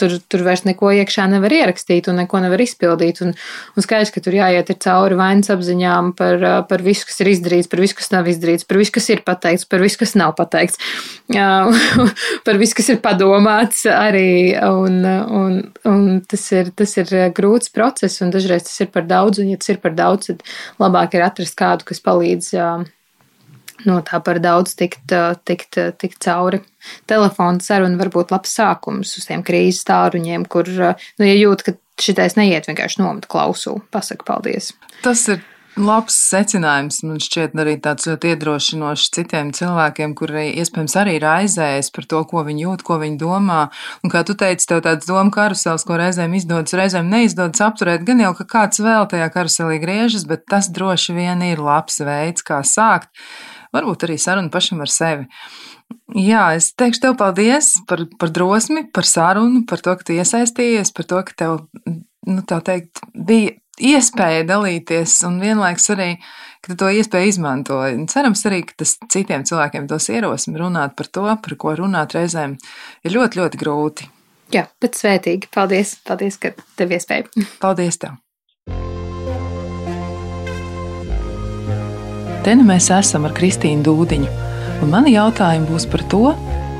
tur, tur vairs neko iekšā nevar ierakstīt un neko nevar izpildīt. Un, un skaidrs, ka tur jāiet cauri vainas apziņām par, par visu, kas ir izdarīts, par visu, kas nav izdarīts, par visu, kas ir pateikts, par visu, kas nav pateikts, par visu, kas ir padomāts arī. Un, un, un tas, ir, tas ir grūts process, un dažreiz tas ir par daudz, un ja tas ir par daudz, tad labāk ir atrast kādu, kas palīdz no tā par daudz tikt, tikt, tikt cauri. Telefona saruna var būt labs sākums uz tiem krīzes tāruņiem, kur, nu, ja jūt, ka šitais neiet vienkārši nomet klausulu, pasaka paldies.
Tas ir labs secinājums. Man šķiet, arī tāds ļoti iedrošinošs citiem cilvēkiem, kuri iespējams arī raizējas par to, ko viņi jūt, ko viņi domā. Un kā tu teici, tev tāds doma karusels, ko reizēm izdodas, reizēm neizdodas apturēt, gan jau, ka kāds vēl tajā karuselī griežas, bet tas droši vien ir labs veids, kā sākt varbūt arī saruna pašam ar sevi. Jā, es teikšu tev paldies par, par drosmi, par sarunu, par to, ka tu iesaistījies, par to, ka tev, nu, tā teikt, bija iespēja dalīties un vienlaiks arī, ka tu to iespēju izmantoji. Cerams arī, ka tas citiem cilvēkiem dos ierosmi runāt par to, par ko runāt reizēm ir ļoti, ļoti grūti.
Jā, bet svētīgi. Paldies, paldies, ka tev iespēja.
Paldies tev! Te nu mēs esam ar Kristīnu Dūdiņu, un mani jautājumi būs par to,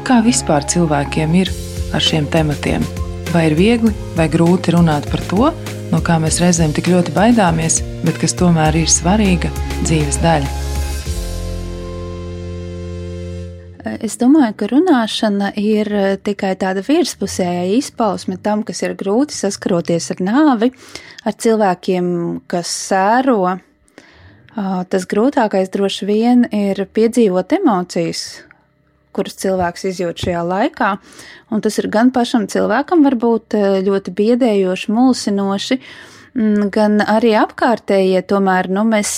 kā vispār cilvēkiem ir ar šiem tematiem. Vai ir viegli vai grūti runāt par to, no kā mēs reizēm tik ļoti baidāmies, bet kas tomēr ir svarīga dzīves daļa.
Es domāju, ka runāšana ir tikai tāda virspusēja izpausme tam, kas ir grūti saskaroties ar nāvi, ar cilvēkiem, kas sēro, Tas grūtākais droši vien ir piedzīvot emocijas, kuras cilvēks izjūt šajā laikā, un tas ir gan pašam cilvēkam varbūt ļoti biedējoši, mulsinoši, mm, gan arī apkārtējie, tomēr, nu, mēs,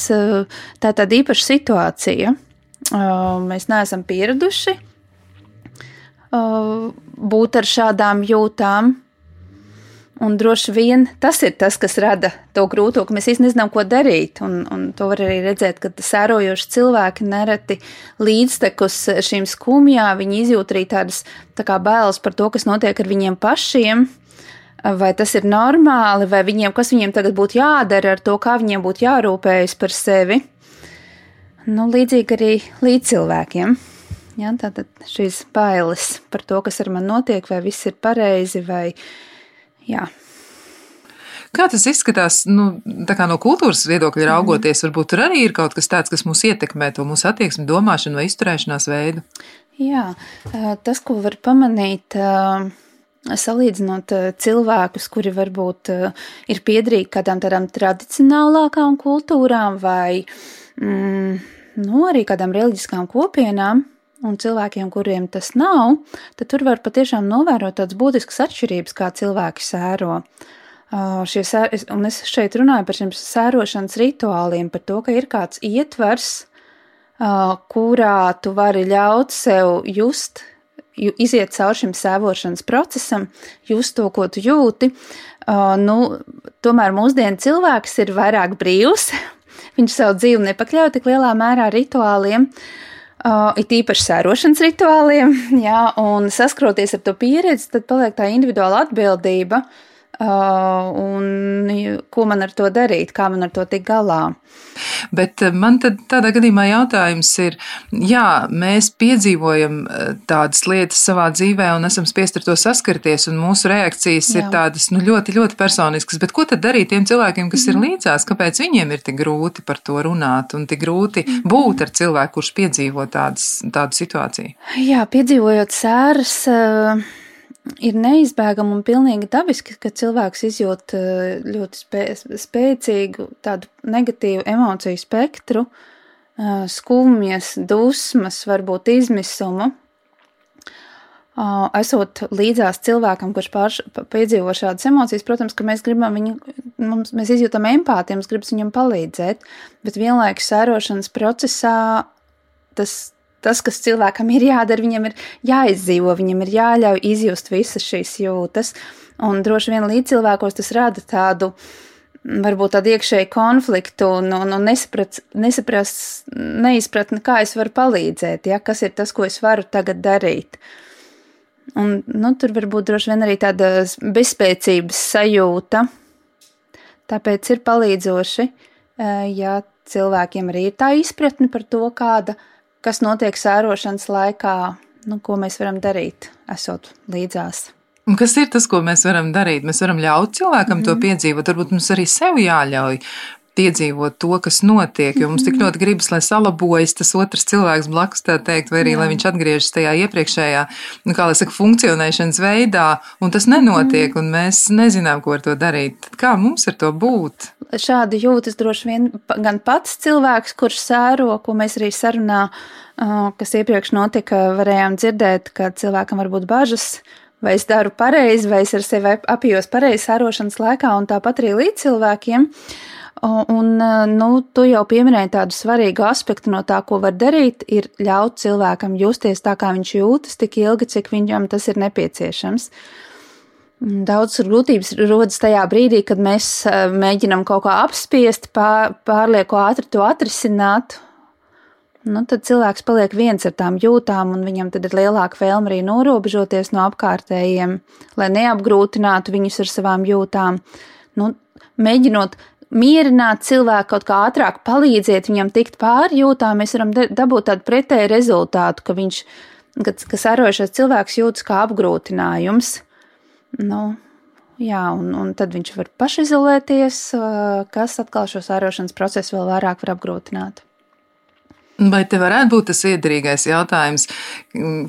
tā tāda īpaša situācija, mēs neesam pieraduši būt ar šādām jūtām, Un droši vien tas ir tas, kas rada to grūto, ka mēs īstenībā nezinām, ko darīt. Un, un to var arī redzēt, ka sērojoši cilvēki nereti līdztekus šīm skumjām, viņi izjūt arī tādas tā kā bailes par to, kas notiek ar viņiem pašiem. Vai tas ir normāli, vai viņiem, kas viņiem tagad būtu jādara ar to, kā viņiem būtu jārūpējas par sevi. Nu, līdzīgi arī līdz cilvēkiem. Jā, tātad šīs bailes par to, kas ar mani notiek, vai viss ir pareizi, vai jā.
Kā tas izskatās nu, no kultūras viedokļa raugoties? Varbūt tur arī ir kaut kas tāds, kas mūs ietekmē, to mūsu attieksmi, domāšanu vai izturēšanās veidu.
Jā, tas, ko var pamanīt, salīdzinot cilvēkus, kuri varbūt ir piedrīgi kādām tādām tradicionālākām kultūrām vai mm, nu, arī kādām reliģiskām kopienām, un cilvēkiem, kuriem tas nav, tad tur var patiešām novērot tādas būtiskas atšķirības, kā cilvēki sēro. Šie un es šeit runāju par šiem sērošanas rituāliem, par to, ka ir kāds ietvers, kurā tu vari ļaut sev just, iziet cauri šim sēvošanas procesam, just to, ko tu jūti. Nu, tomēr mūsdienu cilvēks ir vairāk brīvs, viņš savu dzīvi nepakļauj tik lielā mērā rituāliem. Uh, it īpaši sērošanas rituāliem, jā, un saskroties ar to pieredzi, tad paliek tā individuāla atbildība, uh, un ko man ar to darīt, kā man ar to tikt galā.
Bet eh, man tad tādā gadījumā jautājums ir, jā, mēs piedzīvojam eh, tādas lietas savā dzīvē un esam spiest ar to saskarties, un mūsu reakcijas jā. ir tādas nu, ļoti, ļoti personiskas. Bet ko tad darīt tiem cilvēkiem, kas mm. ir mhm. līdzās? Kāpēc viņiem ir tik grūti par to runāt un tik grūti mm. būt ar cilvēku, kurš piedzīvo tādas, tādu situāciju?
Jā, piedzīvojot sēras. Uh ir neizbēgami un pilnīgi dabiski, ka cilvēks izjūt eh, ļoti spē, spēcīgu tādu negatīvu emociju spektru, eh, skumjas, dusmas, varbūt izmisumu. Esot līdzās cilvēkam, kurš pārš, piedzīvo šādas emocijas, protams, ka mēs gribam viņu, mums, mēs izjūtam empātiju, mums gribas viņam palīdzēt, bet vienlaikus sērošanas procesā tas tas, kas cilvēkam ir jādara, viņam ir jāizdzīvo, viņam ir jāļauj izjust visas šīs jūtas. Un droši vien līdzcilvēkos tas rada tādu, varbūt tādu iekšēju konfliktu un, un, un nesaprast, nesaprast, neizpratni, kā es varu palīdzēt, ja, kas ir tas, ko es varu tagad darīt. Un, nu, tur var būt droši vien arī tāda bezspēcības sajūta. Tāpēc ir palīdzoši, eh, ja cilvēkiem arī ir tā izpratne par to, kāda ir kas notiek sērošanas laikā, nu, ko mēs varam darīt, esot līdzās.
Un kas ir tas, ko mēs varam darīt? Mēs varam ļaut cilvēkam mm -hmm. to mhm. piedzīvot. Varbūt mums arī sev jāļauj piedzīvot to, kas notiek. Jo mums tik ļoti gribas, lai salabojas tas otrs cilvēks blakus, tā teikt, vai arī Jā. lai viņš atgriežas tajā iepriekšējā, nu, kā lai saka, funkcionēšanas veidā, un tas nenotiek, mm. un mēs nezinām, ko ar to darīt. Kā mums ar to būt?
Šādi jūtas droši vien gan pats cilvēks, kurš sēro, ko mēs arī sarunā, kas iepriekš notika, varējām dzirdēt, ka cilvēkam var būt bažas vai es daru pareizi, vai es ar sevi apjos pareizi sērošanas laikā, un tāpat arī līdz cilvēkiem. Un, nu, tu jau pieminēji tādu svarīgu aspektu no tā, ko var darīt, ir ļaut cilvēkam justies tā, kā viņš jūtas, tik ilgi, cik viņam tas ir nepieciešams. Daudz grūtības rodas tajā brīdī, kad mēs mēģinam kaut kā apspiest, pārlieku ātri to atrisināt. Nu, tad cilvēks paliek viens ar tām jūtām, un viņam tad ir lielāka vēlme arī norobežoties no apkārtējiem, lai neapgrūtinātu viņus ar savām jūtām. Nu, mēģinot mierināt cilvēku, kaut kā ātrāk palīdzēt viņam tikt pāri jūtām, mēs varam dabūt tādu pretēju rezultātu, ka viņš, kad, kas arošais cilvēks jūtas kā apgrūtinājums. Nu, jā, un, un tad viņš var pašizolēties, kas atkal šo sārošanas procesu vēl vairāk var apgrūtināt.
Vai te varētu būt tas iederīgais jautājums,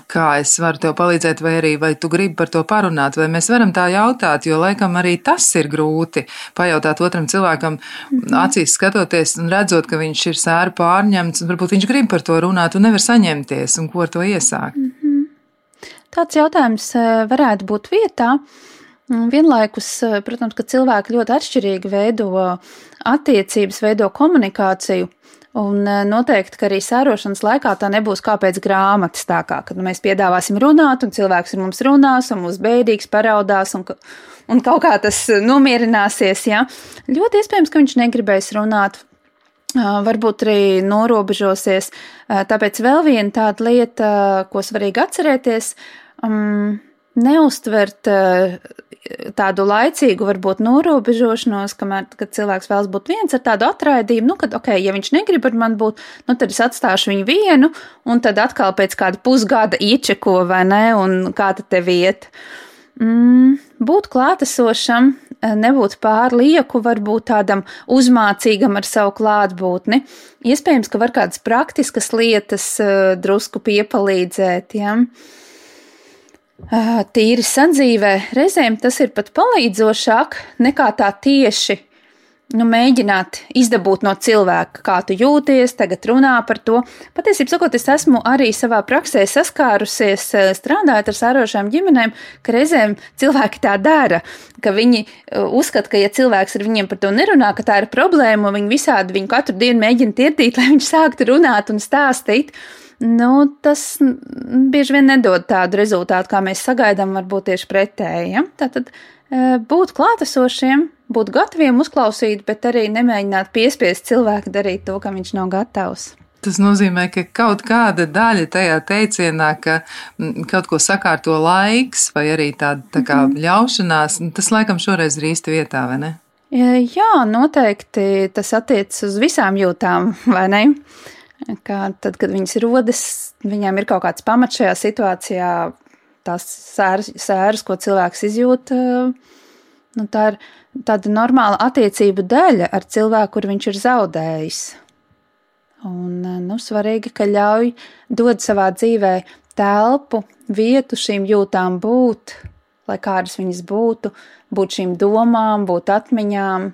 kā es varu tev palīdzēt, vai arī vai tu gribi par to parunāt, vai mēs varam tā jautāt, jo laikam arī tas ir grūti pajautāt otram cilvēkam, mm -hmm. acīs skatoties un redzot, ka viņš ir sēru pārņemts, un varbūt viņš grib par to runāt un nevar saņemties, un ko ar to iesākt. Mm -hmm.
Tāds jautājums e, varētu būt vietā. Vienlaikus, e, protams, ka cilvēki ļoti atšķirīgi veido attiecības, veido komunikāciju. Un e, noteikti, ka arī sērošanas laikā tā nebūs kā pēc grāmatas, tā kā, kad mēs piedāvāsim runāt, un cilvēks ar mums runās, un mūs bēdīgs paraudās, un, un kaut kā tas nomierināsies, jā. Ļoti iespējams, ka viņš negribēs runāt, varbūt arī norobežosies. Tāpēc vēl viena tāda lieta, ko svarīgi atcerēties, um, neustvert tādu laicīgu, varbūt norobežošanos, kamēr, kad cilvēks vēlas būt viens ar tādu atraidījumu, nu, kad, ok, ja viņš negrib ar mani būt, nu, tad es atstāšu viņu vienu, un tad atkal pēc kāda pusgada iečeko, vai ne, un kā tad te vieta. Mm, būt klātesošam, nebūt pārlieku, varbūt tādam uzmācīgam ar savu klātbūtni. Iespējams, ka var kādas praktiskas lietas drusku piepalīdzēt. Ja? Tīri sadzīvē, reizēm tas ir pat palīdzošāk nekā tā tieši. Nu, mēģināt izdabūt no cilvēka, kā tu jūties, tagad runā par to. Patiesībā, sakot, es esmu arī savā praksē saskārusies, strādājot ar sārošām ģimenēm, ka reizēm cilvēki tā dara, ka viņi uzskata, ka, ja cilvēks ar viņiem par to nerunā, ka tā ir problēma, un viņi visādi viņu katru dienu mēģina tirtīt, lai viņš sāktu runāt un stāstīt nu, tas bieži vien nedod tādu rezultātu, kā mēs sagaidām, varbūt tieši pretēji. Ja? Tātad e, būt klātesošiem, būt gataviem uzklausīt, bet arī nemēģināt piespiest cilvēku darīt to, kam viņš nav gatavs.
Tas nozīmē, ka kaut kāda daļa tajā teicienā, ka kaut ko sakārto laiks, vai arī tāda tā kā mm -hmm. ļaušanās, tas laikam šoreiz ir īsti vietā, vai ne?
E, jā, noteikti tas attiecas uz visām jūtām, vai ne? Ka tad, kad viņas rodas, viņām ir kaut kāds pamats šajā situācijā, tās sēras, sēras ko cilvēks izjūt, nu, tā ir tāda normāla attiecību daļa ar cilvēku, kur viņš ir zaudējis. Un, nu, svarīgi, ka ļauj dod savā dzīvē telpu, vietu šīm jūtām būt, lai kādas viņas būtu, būt šīm domām, būt atmiņām.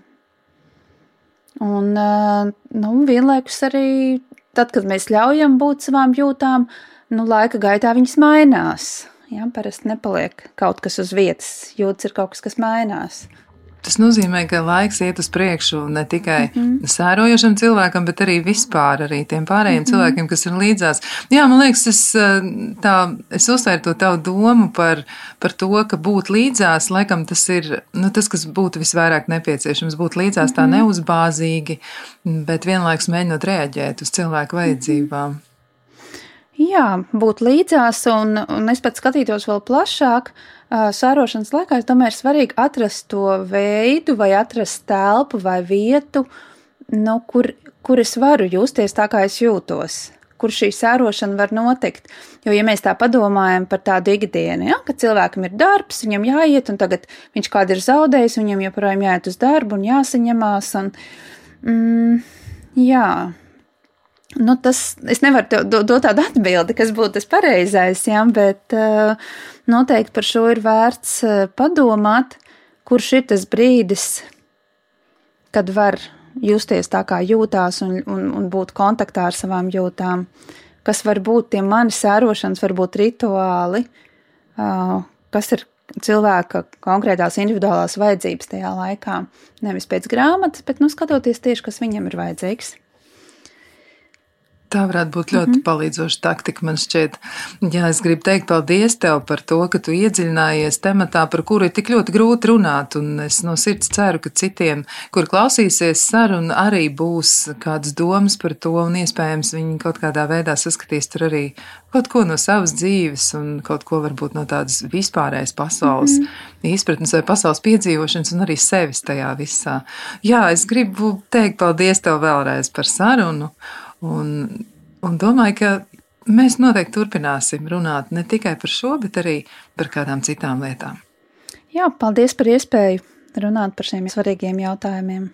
Un, nu, vienlaikus arī tad, kad mēs ļaujam būt savām jūtām, nu, laika gaitā viņas mainās. Ja, parasti nepaliek kaut kas uz vietas, jūtas ir kaut kas, kas mainās.
Tas nozīmē, ka laiks iet uz priekšu ne tikai mm -hmm. sērojošam cilvēkam, bet arī vispār arī tiem pārējiem mm -hmm. cilvēkiem, kas ir līdzās. Jā, man liekas, es, eh, tā, es uzsvēru to tavu domu par, par to, ka būt līdzās, laikam tas ir nu, tas, kas būtu visvairāk nepieciešams. Būt līdzās mm -hmm. tā mhm. neuzbāzīgi, bet vienlaikus mēģinot reaģēt uz cilvēku vajadzībām. Mm -hmm.
Jā, būt līdzās, un, un es pat skatītos vēl plašāk. Sārošanas laikā es domāju, ir svarīgi atrast to veidu, vai atrast telpu vai vietu, nu, kur, kur es varu justies tā, kā es jūtos kur šī sērošana var notikt. Jo, ja mēs tā padomājam par tādu ikdienu, ja, ka cilvēkam ir darbs, viņam jāiet, un tagad viņš kādu ir zaudējis, viņam joprojām jāiet uz darbu un jāsaņemās. Un, mm, jā, Nu, tas, es nevaru dot do tādu atbildi, kas būtu tas pareizais, ja, bet uh, noteikti par šo ir vērts uh, padomāt, kurš ir tas brīdis, kad var justies tā, kā jūtās, un, un, un būt kontaktā ar savām jūtām, kas var būt tie mani sērošanas, varbūt rituāli, uh, kas ir cilvēka konkrētās individuālās vajadzības tajā laikā. Nevis pēc grāmatas, bet nu, skatoties tieši, kas viņam ir vajadzīgs.
Tā varētu būt ļoti mm -hmm. palīdzoša taktika, man šķiet. Jā, es gribu teikt paldies tev par to, ka tu iedziļinājies tematā, par kuru ir tik ļoti grūti runāt, un es no sirds ceru, ka citiem, kur klausīsies sarunu, arī būs kādas domas par to, un iespējams viņi kaut kādā veidā saskatīs tur arī kaut ko no savas dzīves, un kaut ko varbūt no tādas vispārējas pasaules mm -hmm. izpratnes vai pasaules piedzīvošanas, un arī sevis tajā visā. Jā, es gribu teikt paldies tev vēlreiz par sarunu. Un, un domāju, ka mēs noteikti turpināsim runāt ne tikai par šo, bet arī par kādām citām lietām.
Jā, paldies par iespēju runāt par šiem svarīgiem jautājumiem.